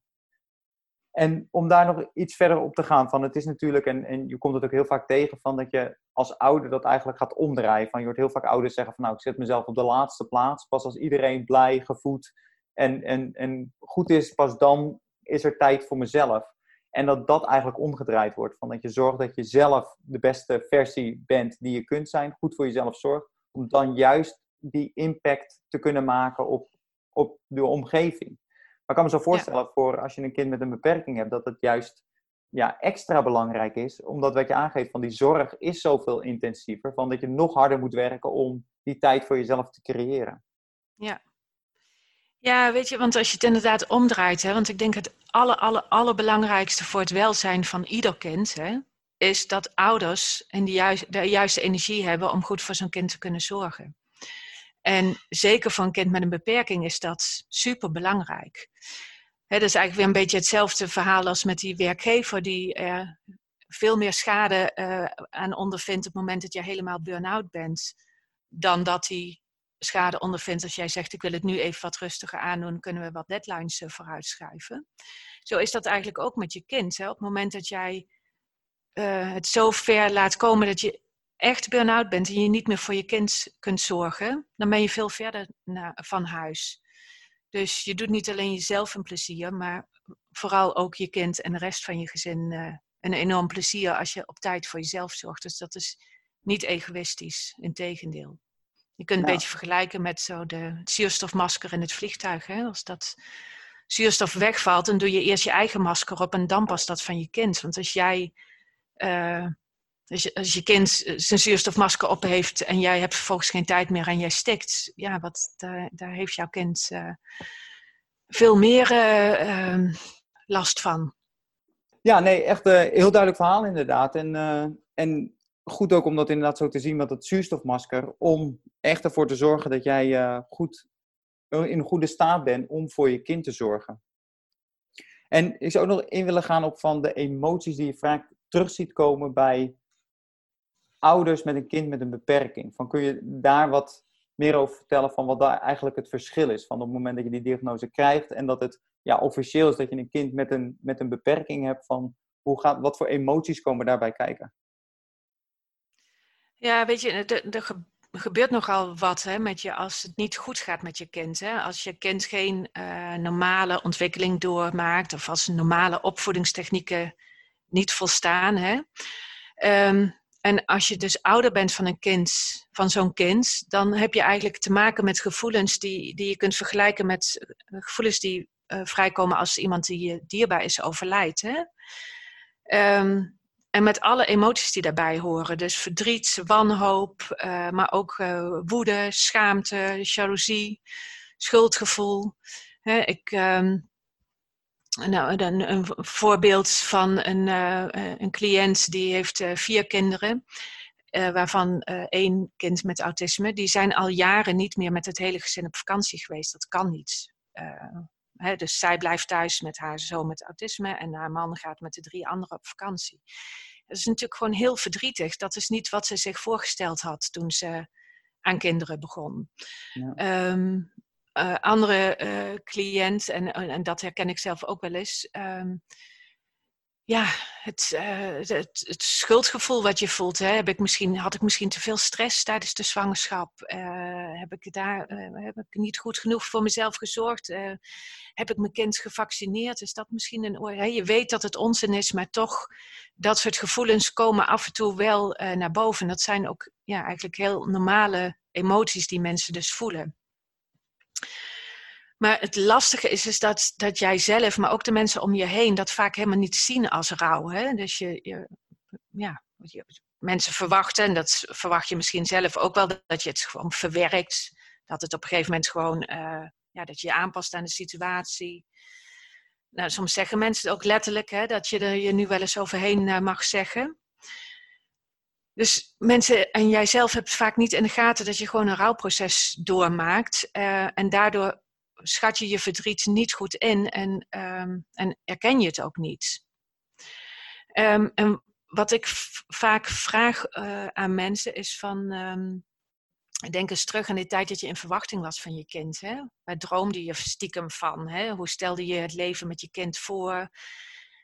En om daar nog iets verder op te gaan, van het is natuurlijk, en, en je komt het ook heel vaak tegen, van dat je als ouder dat eigenlijk gaat omdraaien. Van je hoort heel vaak ouders zeggen van nou, ik zet mezelf op de laatste plaats. Pas als iedereen blij, gevoed en, en, en goed is, pas dan is er tijd voor mezelf. En dat dat eigenlijk omgedraaid wordt. Van dat je zorgt dat je zelf de beste versie bent die je kunt zijn. Goed voor jezelf zorgt. Om dan juist die impact te kunnen maken op, op de omgeving. Maar ik kan me zo voorstellen voor als je een kind met een beperking hebt, dat het juist ja, extra belangrijk is. Omdat wat je aangeeft van die zorg is zoveel intensiever. Van dat je nog harder moet werken om die tijd voor jezelf te creëren. Ja. Ja, weet je, want als je het inderdaad omdraait, hè, want ik denk het alle, alle, allerbelangrijkste voor het welzijn van ieder kind, hè, is dat ouders en die juist, de juiste energie hebben om goed voor zo'n kind te kunnen zorgen. En zeker voor een kind met een beperking is dat super belangrijk. dat is eigenlijk weer een beetje hetzelfde verhaal als met die werkgever die er veel meer schade uh, aan ondervindt op het moment dat je helemaal burn-out bent, dan dat hij schade ondervindt als jij zegt ik wil het nu even wat rustiger aandoen, kunnen we wat deadlines uh, vooruitschuiven. Zo is dat eigenlijk ook met je kind. Hè? Op het moment dat jij het zo ver laat komen dat je echt burn-out bent en je niet meer voor je kind kunt zorgen, dan ben je veel verder van huis. Dus je doet niet alleen jezelf een plezier, maar vooral ook je kind en de rest van je gezin uh, een enorm plezier als je op tijd voor jezelf zorgt. Dus dat is niet egoïstisch, integendeel. Je kunt een beetje vergelijken met zo de zuurstofmasker in het vliegtuig. Hè? Als dat zuurstof wegvalt, dan doe je eerst je eigen masker op en dan pas dat van je kind. Want als jij uh, dus als je kind zijn zuurstofmasker op heeft en jij hebt vervolgens geen tijd meer en jij stikt, ja, wat, daar, daar heeft jouw kind uh, veel meer uh, last van. Ja, nee, echt een heel duidelijk verhaal inderdaad. En, en goed ook om dat inderdaad zo te zien met dat zuurstofmasker, om echt ervoor te zorgen dat jij goed in een goede staat bent om voor je kind te zorgen. En ik zou ook nog in willen gaan op van de emoties die je vaak terug ziet komen bij ouders met een kind met een beperking. Van, kun je daar wat meer over vertellen van wat daar eigenlijk het verschil is? Van op het moment dat je die diagnose krijgt en dat het ja, officieel is dat je een kind met een, met een beperking hebt, van hoe gaat, wat voor emoties komen daarbij kijken? Ja, weet je, er, gebeurt nogal wat hè, met je als het niet goed gaat met je kind. Hè? Als je kind geen uh, normale ontwikkeling doormaakt of als normale opvoedingstechnieken niet volstaan. Hè? Um, en als je dus ouder bent van een kind, van zo'n kind, dan heb je eigenlijk te maken met gevoelens die, die je kunt vergelijken met eh, gevoelens die uh, vrijkomen als iemand die je dierbaar is overlijdt. Um, en met alle emoties die daarbij horen. Dus verdriet, wanhoop, uh, maar ook woede, schaamte, jaloezie, schuldgevoel. Ik, um, nou, een, een voorbeeld van een, uh, een cliënt die heeft uh, vier kinderen. waarvan één kind met autisme, die zijn al jaren niet meer met het hele gezin op vakantie geweest. Dat kan niet. Hè, dus zij blijft thuis met haar zoon met autisme en haar man gaat met de drie anderen op vakantie. Dat is natuurlijk gewoon heel verdrietig. Dat is niet wat ze zich voorgesteld had toen ze aan kinderen begon. Ja. Ehm, uh, andere uh, cliënt, en, en dat herken ik zelf ook wel eens. Um, ja, het, uh, het, het, schuldgevoel wat je voelt. Hè, heb ik misschien, had ik misschien te veel stress tijdens de zwangerschap? heb, ik daar, heb ik niet goed genoeg voor mezelf gezorgd? heb ik mijn kind gevaccineerd? Is dat misschien een oor? Je weet dat het onzin is, maar toch, dat soort gevoelens komen af en toe wel naar boven. Dat zijn ook ja, eigenlijk heel normale emoties die mensen dus voelen. Maar het lastige is, is dat, dat jij zelf, maar ook de mensen om je heen, dat vaak helemaal niet zien als rouw. Hè? Dus je, ja, mensen verwachten, en dat verwacht je misschien zelf ook wel, dat je het gewoon verwerkt. Dat het op een gegeven moment gewoon, uh, ja, dat je je aanpast aan de situatie. Nou, soms zeggen mensen ook letterlijk hè, dat je er je nu wel eens overheen uh, mag zeggen. Dus mensen en jijzelf hebt vaak niet in de gaten dat je gewoon een rouwproces doormaakt. Uh, en daardoor schat je je verdriet niet goed in en, um, en erken je het ook niet. Um, en wat ik vaak vraag uh, aan mensen is van, um, denk eens terug aan die tijd dat je in verwachting was van je kind. Hè? Waar droomde je stiekem van? Hè? Hoe stelde je het leven met je kind voor?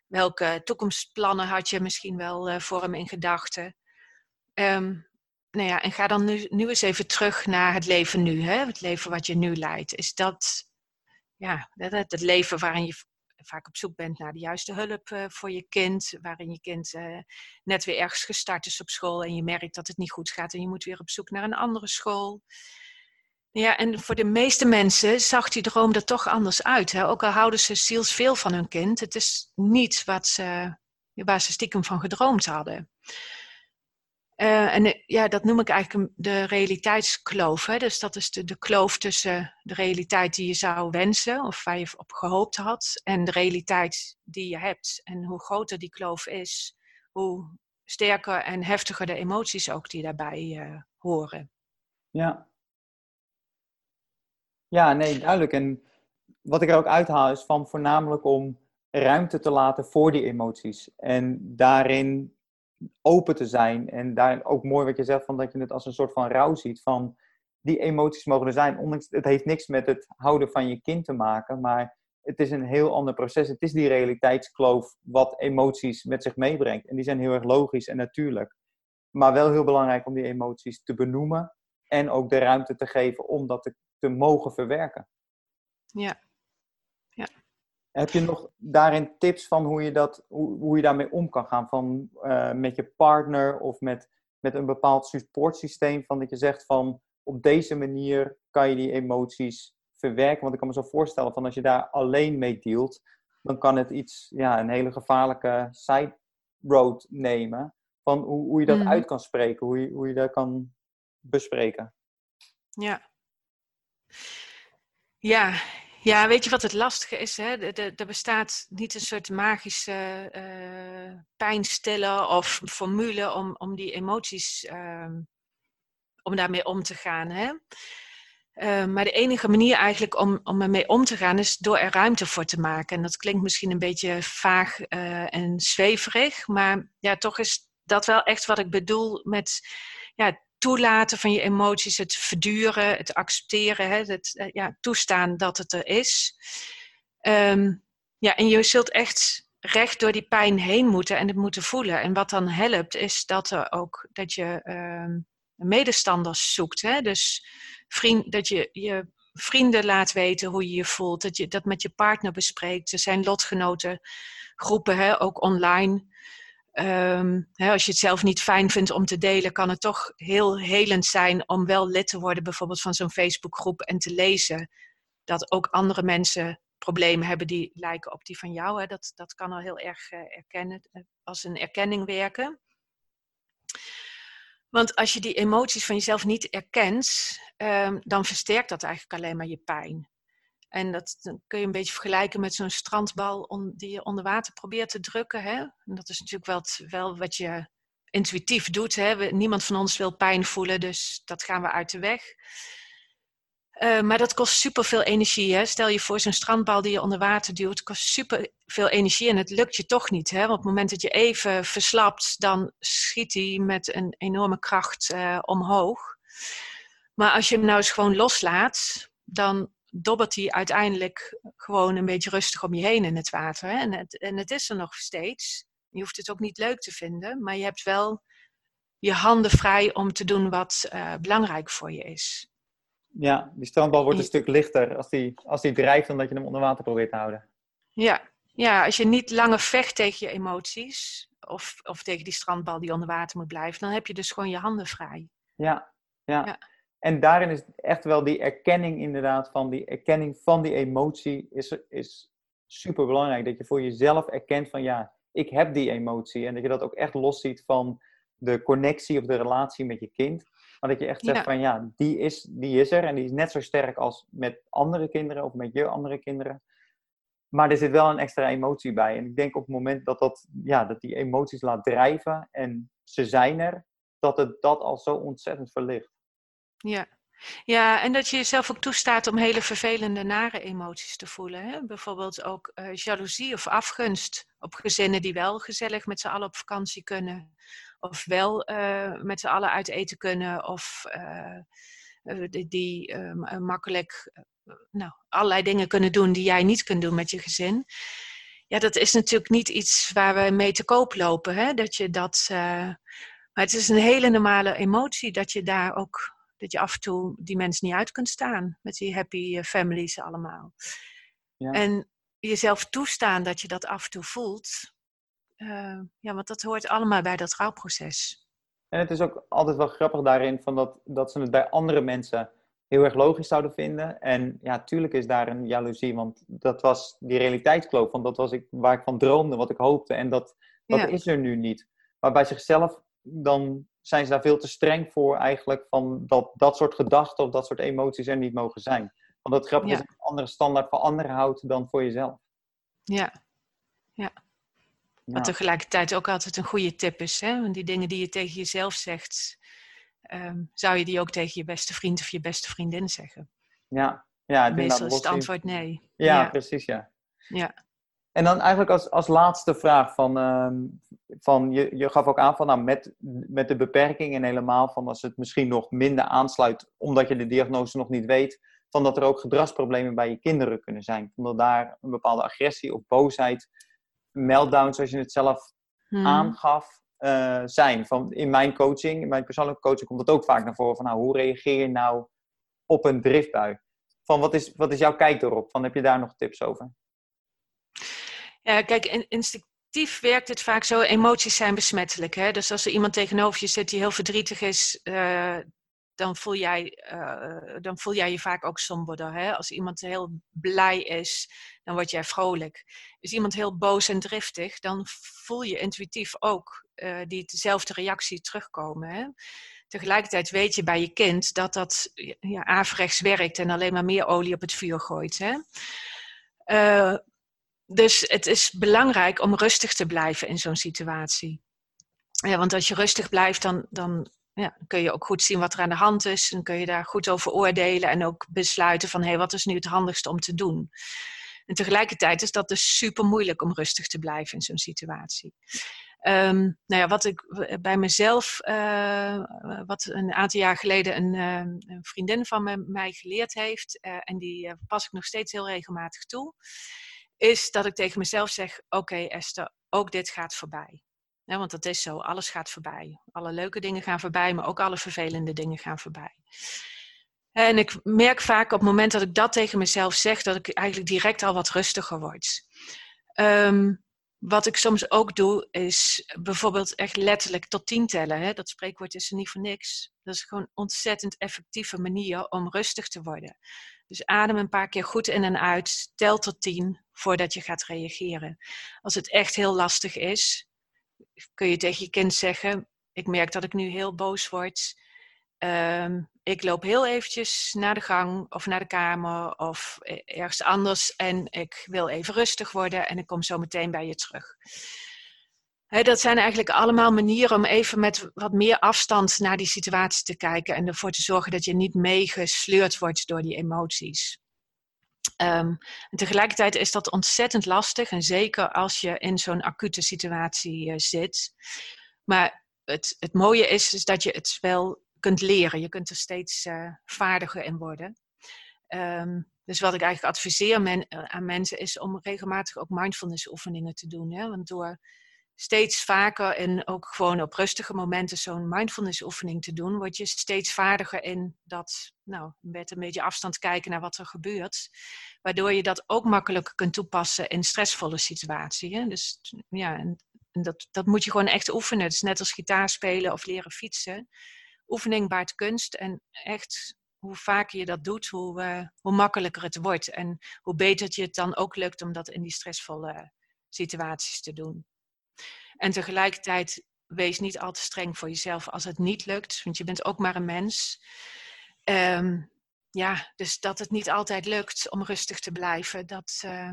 Welke toekomstplannen had je misschien wel uh, voor hem in gedachten? Um, nou ja, en ga dan nu, eens even terug naar het leven nu, hè? het leven wat je nu leidt. Is dat ja, het, het leven waarin je vaak op zoek bent naar de juiste hulp uh, voor je kind, waarin je kind uh, net weer ergens gestart is op school en je merkt dat het niet goed gaat en je moet weer op zoek naar een andere school. Ja, en voor de meeste mensen zag die droom er toch anders uit. Hè? Ook al houden ze zielsveel van hun kind, het is niet wat ze, waar ze stiekem van gedroomd hadden. Uh, en eh, ja, dat noem ik eigenlijk de realiteitskloof. Hè? Dus dat is de, de kloof tussen de realiteit die je zou wensen of waar je op gehoopt had en de realiteit die je hebt. En hoe groter die kloof is, hoe sterker en heftiger de emoties ook die daarbij uh, horen. Ja. Ja, nee, duidelijk. En wat ik er ook uithaal is van voornamelijk om ruimte te laten voor die emoties. En daarin open te zijn. En daar ook mooi wat je zegt, van dat je het als een soort van rouw ziet. Van die emoties mogen er zijn. Ondanks, het heeft niks met het houden van je kind te maken. Maar het is een heel ander proces. Het is die realiteitskloof wat emoties met zich meebrengt. En die zijn heel erg logisch en natuurlijk. Maar wel heel belangrijk om die emoties te benoemen. En ook de ruimte te geven om dat te, te mogen verwerken. Ja, heb je nog daarin tips van hoe je, dat, hoe, hoe je daarmee om kan gaan? Van, uh, met je partner of met, met een bepaald supportsysteem? Van dat je zegt van op deze manier kan je die emoties verwerken. Want ik kan me zo voorstellen van als je daar alleen mee dealt, dan kan het iets, ja, een hele gevaarlijke side road nemen. Van hoe, hoe je dat mm. uit kan spreken, hoe je, hoe je dat kan bespreken. Ja. Ja, ja, weet je wat het lastige is? Hè? Er bestaat niet een soort magische uh, pijnstiller of formule om, om die emoties, uh, om daarmee om te gaan. Hè? Uh, maar de enige manier eigenlijk om, om ermee om te gaan is door er ruimte voor te maken. En dat klinkt misschien een beetje vaag uh, en zweverig, maar ja, toch is dat wel echt wat ik bedoel met ja, toelaten van je emoties, het verduren, het accepteren, hè, het eh, ja, toestaan dat het er is. Um, ja, en je zult echt recht door die pijn heen moeten en het moeten voelen. En wat dan helpt, is dat, er ook, dat je um, medestanders zoekt. Hè? Dus vriend, dat je je vrienden laat weten hoe je je voelt. Dat je dat met je partner bespreekt. Er zijn lotgenoten groepen, hè, ook online. Um, hè, als je het zelf niet fijn vindt om te delen, kan het toch heel helend zijn om wel lid te worden, bijvoorbeeld van zo'n Facebookgroep en te lezen dat ook andere mensen problemen hebben die lijken op die van jou. Hè. Dat, dat kan al heel erg uh, erkennen, eh, als een erkenning werken. Want als je die emoties van jezelf niet erkent, um, dan versterkt dat eigenlijk alleen maar je pijn. En dat kun je een beetje vergelijken met zo'n strandbal die je onder water probeert te drukken. Hè? En dat is natuurlijk wel, wel wat je intuïtief doet. Hè. niemand van ons wil pijn voelen, dus dat gaan we uit de weg. Uh, maar dat kost superveel energie. Hè? Stel je voor zo'n strandbal die je onder water duwt, kost superveel energie en het lukt je toch niet. Hè? Want op het moment dat je even verslapt, dan schiet hij met een enorme kracht uh, omhoog. Maar als je hem nou eens gewoon loslaat, dan dobbert hij uiteindelijk gewoon een beetje rustig om je heen in het water. Hè? En, het, en het is er nog steeds. Je hoeft het ook niet leuk te vinden, maar je hebt wel je handen vrij om te doen wat uh, belangrijk voor je is. Ja, die strandbal wordt een stuk lichter als die, als die drijft dan dat je hem onder water probeert te houden. Ja, ja als je niet langer vecht tegen je emoties of, of tegen die strandbal die onder water moet blijven, dan heb je dus gewoon je handen vrij. Ja, ja. ja. En daarin is echt wel die erkenning inderdaad van die erkenning van die emotie is, is super belangrijk. Dat je voor jezelf erkent van ja, ik heb die emotie. En dat je dat ook echt losziet van de connectie of de relatie met je kind. Maar dat je echt zegt van ja, die is, die is er en die is net zo sterk als met andere kinderen of met je andere kinderen. Maar er zit wel een extra emotie bij. En ik denk op het moment dat, dat, ja, dat die emoties laat drijven en ze zijn er, dat het dat al zo ontzettend verlicht. Ja. Ja, en dat je jezelf ook toestaat om hele vervelende, nare emoties te voelen. Hè? Bijvoorbeeld ook uh, jaloezie of afgunst op gezinnen die wel gezellig met z'n allen op vakantie kunnen. Of wel uh, met z'n allen uit eten kunnen. Of uh, die, die makkelijk nou, allerlei dingen kunnen doen die jij niet kunt doen met je gezin. Ja, dat is natuurlijk niet iets waar we mee te koop lopen. Hè? Dat je dat, maar het is een hele normale emotie dat je daar ook dat je af en toe die mensen niet uit kunt staan met die happy families allemaal. Ja. En jezelf toestaan dat je dat af en toe voelt, uh, ja, want dat hoort allemaal bij dat rouwproces. En het is ook altijd wel grappig daarin van dat, dat ze het bij andere mensen heel erg logisch zouden vinden. En ja, tuurlijk is daar een jaloezie, want dat was die realiteitskloof. Want dat was ik, waar ik van droomde, wat ik hoopte. En dat, dat is er nu niet. Maar bij zichzelf, dan zijn ze daar veel te streng voor eigenlijk. Van dat dat soort gedachten of dat soort emoties er niet mogen zijn. Want dat grappig is een andere standaard voor anderen houdt dan voor jezelf. Ja, ja. Wat tegelijkertijd ook altijd een goede tip is. Hè? Want die dingen die je tegen jezelf zegt, ehm, zou je die ook tegen je beste vriend of je beste vriendin zeggen? Ja, ja meestal is het antwoord nee. Ja, precies, ja. Ja. En dan eigenlijk als, als laatste vraag van, uh, van je, je gaf ook aan van nou, met, met de beperking en helemaal van als het misschien nog minder aansluit omdat je de diagnose nog niet weet, van dat er ook gedragsproblemen bij je kinderen kunnen zijn. Omdat daar een bepaalde agressie of boosheid meltdowns, zoals je het zelf hmm. aangaf, uh, zijn. Van, in mijn coaching, in mijn persoonlijke coaching, komt het ook vaak naar voren van nou, hoe reageer je nou op een driftbui? Van wat is, wat is jouw kijk erop? Van, heb je daar nog tips over? Ja, kijk, instinctief werkt het vaak zo. Emoties zijn besmettelijk. Hè? Dus als er iemand tegenover je zit die heel verdrietig is, uh, dan voel jij, uh, dan voel jij je vaak ook somberder. Hè? Als iemand heel blij is, dan word jij vrolijk. Is iemand heel boos en driftig, dan voel je intuïtief ook uh, die dezelfde reactie terugkomen. Hè? Tegelijkertijd weet je bij je kind dat dat ja, averechts werkt en alleen maar meer olie op het vuur gooit. Hè? Dus het is belangrijk om rustig te blijven in zo'n situatie. Want als je rustig blijft, dan, dan ja, kun je ook goed zien wat er aan de hand is. Dan kun je daar goed over oordelen en ook besluiten van hé, hey, wat is nu het handigste om te doen. En tegelijkertijd is dat dus super moeilijk om rustig te blijven in zo'n situatie. Um, nou ja, wat ik bij mezelf, uh, wat een aantal jaar geleden een, uh, een vriendin van me, mij geleerd heeft, uh, en die pas ik nog steeds heel regelmatig toe, is dat ik tegen mezelf zeg: Oké, Esther, ook dit gaat voorbij. Want dat is zo, alles gaat voorbij. Alle leuke dingen gaan voorbij, maar ook alle vervelende dingen gaan voorbij. En ik merk vaak op het moment dat ik dat tegen mezelf zeg, dat ik eigenlijk direct al wat rustiger word. Um, wat ik soms ook doe, is bijvoorbeeld echt letterlijk tot tien tellen. Hè? Dat spreekwoord is er niet voor niks. Dat is gewoon een ontzettend effectieve manier om rustig te worden. Dus adem een paar keer goed in en uit. Tel tot tien voordat je gaat reageren. Als het echt heel lastig is, kun je tegen je kind zeggen: Ik merk dat ik nu heel boos word. Ehm, ik loop heel eventjes naar de gang of naar de kamer of e-, ergens anders en ik wil even rustig worden en ik kom zo meteen bij je terug. Dat zijn eigenlijk allemaal manieren om even met wat meer afstand naar die situatie te kijken en ervoor te zorgen dat je niet meegesleurd wordt door die emoties. Um, en tegelijkertijd is dat ontzettend lastig en zeker als je in zo'n acute situatie uh, zit. Maar het, het mooie is, is dat je het wel kunt leren. Je kunt er steeds uh, vaardiger in worden. Um, dus wat ik eigenlijk adviseer uh, aan mensen is om regelmatig ook mindfulness oefeningen te doen. Hè? Want door steeds vaker en ook gewoon op rustige momenten zo'n mindfulness oefening te doen, word je steeds vaardiger in dat, nou, met een beetje afstand kijken naar wat er gebeurt. Waardoor je dat ook makkelijker kunt toepassen in stressvolle situaties. Dus ja, en, en dat, dat moet je gewoon echt oefenen. Het is net als gitaar spelen of leren fietsen. Oefening baart kunst en echt hoe vaker je dat doet, hoe, uh, hoe makkelijker het wordt. En hoe beter het je het dan ook lukt om dat in die stressvolle situaties te doen. En tegelijkertijd wees niet al te streng voor jezelf als het niet lukt, want je bent ook maar een mens. Um, ja, dus dat het niet altijd lukt om rustig te blijven, dat, uh,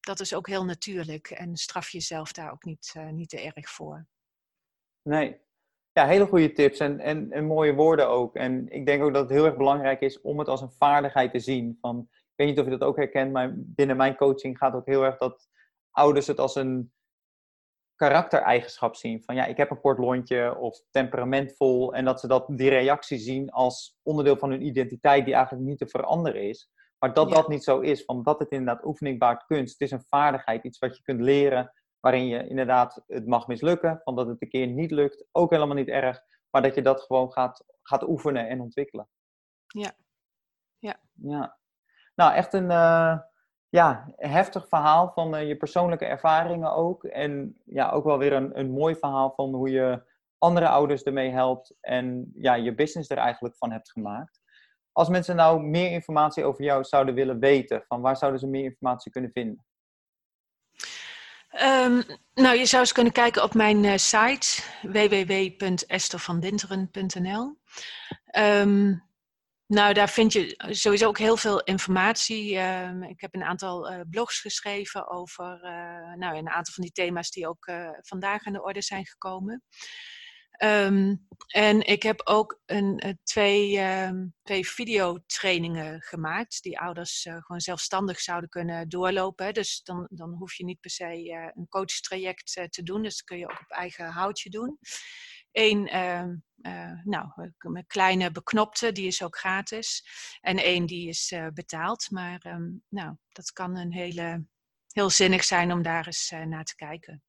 dat is ook heel natuurlijk. En straf jezelf daar ook niet, uh, niet te erg voor. Nee, ja, hele goede tips en, en, en mooie woorden ook. En ik denk ook dat het heel erg belangrijk is om het als een vaardigheid te zien. Van, ik weet niet of je dat ook herkent, maar binnen mijn coaching gaat ook heel erg dat ouders het als een karaktereigenschap zien. Van ja, ik heb een kort lontje of temperamentvol. En dat ze dat, die reactie zien als onderdeel van hun identiteit die eigenlijk niet te veranderen is. Maar dat dat niet zo is, van dat het inderdaad oefening baart kunst. Het is een vaardigheid, iets wat je kunt leren, waarin je inderdaad, het mag mislukken, van dat het een keer niet lukt, ook helemaal niet erg. Maar dat je dat gewoon gaat, gaat oefenen en ontwikkelen. Ja. Ja. ja. Nou, echt een... Uh, ja, heftig verhaal van uh, je persoonlijke ervaringen ook. En ja, ook wel weer een, een mooi verhaal van hoe je andere ouders ermee helpt en ja, je business er eigenlijk van hebt gemaakt. Als mensen nou meer informatie over jou zouden willen weten, van waar zouden ze meer informatie kunnen vinden? Um, nou, je zou eens kunnen kijken op mijn uh, site www.estervandinteren.nl. nou, daar vind je sowieso ook heel veel informatie. Uh, ik heb een aantal uh, blogs geschreven over uh, nou, een aantal van die thema's die ook eh, vandaag aan de orde zijn gekomen. Um, en ik heb ook een, twee, um, twee videotrainingen gemaakt die ouders gewoon zelfstandig zouden kunnen doorlopen. Dus dan, dan hoef je niet per se een coachtraject te doen. Dus dat kun je ook op eigen houtje doen. Eén, uh, nou, een kleine beknopte, die is ook gratis. En één die is uh, betaald. Maar um, nou, dat kan een hele, heel zinnig zijn om daar eens naar te kijken.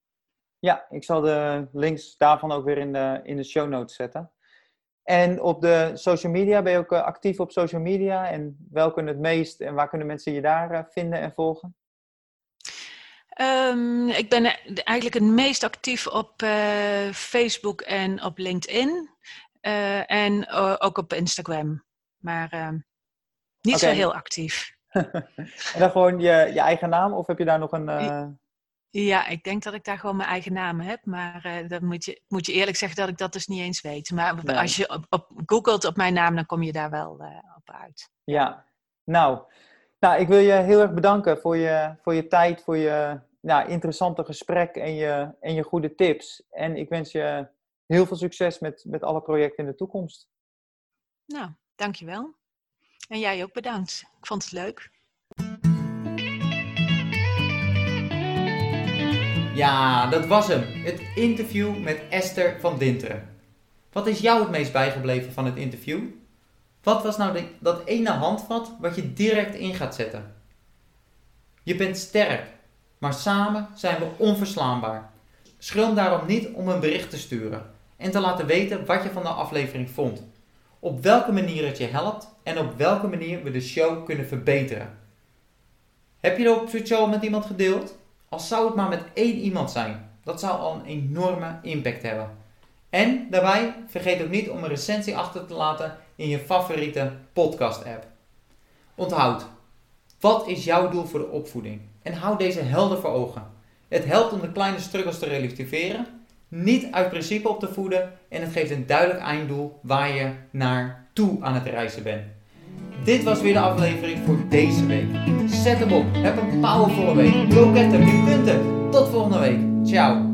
Ja, ik zal de links daarvan ook weer in de, in de show notes zetten. En op de social media, ben je ook actief op social media? En welke het meest en waar kunnen mensen je daar vinden en volgen? Um, ik ben eigenlijk het meest actief op uh, Facebook en op LinkedIn. Uh, en uh, ook op Instagram. Maar ehm, niet okay. zo heel actief. en dan gewoon je, je eigen naam of heb je daar nog een... Ja, ik denk dat ik daar gewoon mijn eigen naam heb. Maar dan moet je, moet je eerlijk zeggen dat ik dat dus niet eens weet. Maar nee. als je op, op, googelt op mijn naam, dan kom je daar wel op uit. Ja, nou... Nou, ik wil je heel erg bedanken voor je, voor je tijd, voor je ja, interessante gesprek en je, en je goede tips. En ik wens je heel veel succes met, met alle projecten in de toekomst. Nou, dankjewel. En jij ook bedankt. Ik vond het leuk. Ja, dat was hem. Het interview met Esther van Dinteren. Wat is jou het meest bijgebleven van het interview? Wat was nou de, dat ene handvat wat je direct in gaat zetten? Je bent sterk maar samen zijn we onverslaanbaar. Schroom daarom niet om een bericht te sturen en te laten weten wat je van de aflevering vond. Op welke manier het je helpt en op welke manier we de show kunnen verbeteren. Heb je de show met iemand gedeeld? Al zou het maar met één iemand zijn, dat zou al een enorme impact hebben. En daarbij vergeet ook niet om een recensie achter te laten in je favoriete podcast app. Onthoud, wat is jouw doel voor de opvoeding? En hou deze helder voor ogen. Het helpt om de kleine struggles te relativeren, niet uit principe op te voeden en het geeft een duidelijk einddoel waar je naartoe aan het reizen bent. Dit was weer de aflevering voor deze week. Zet hem op, heb een powervolle week. Get hem, je kunt het. Tot volgende week. Ciao.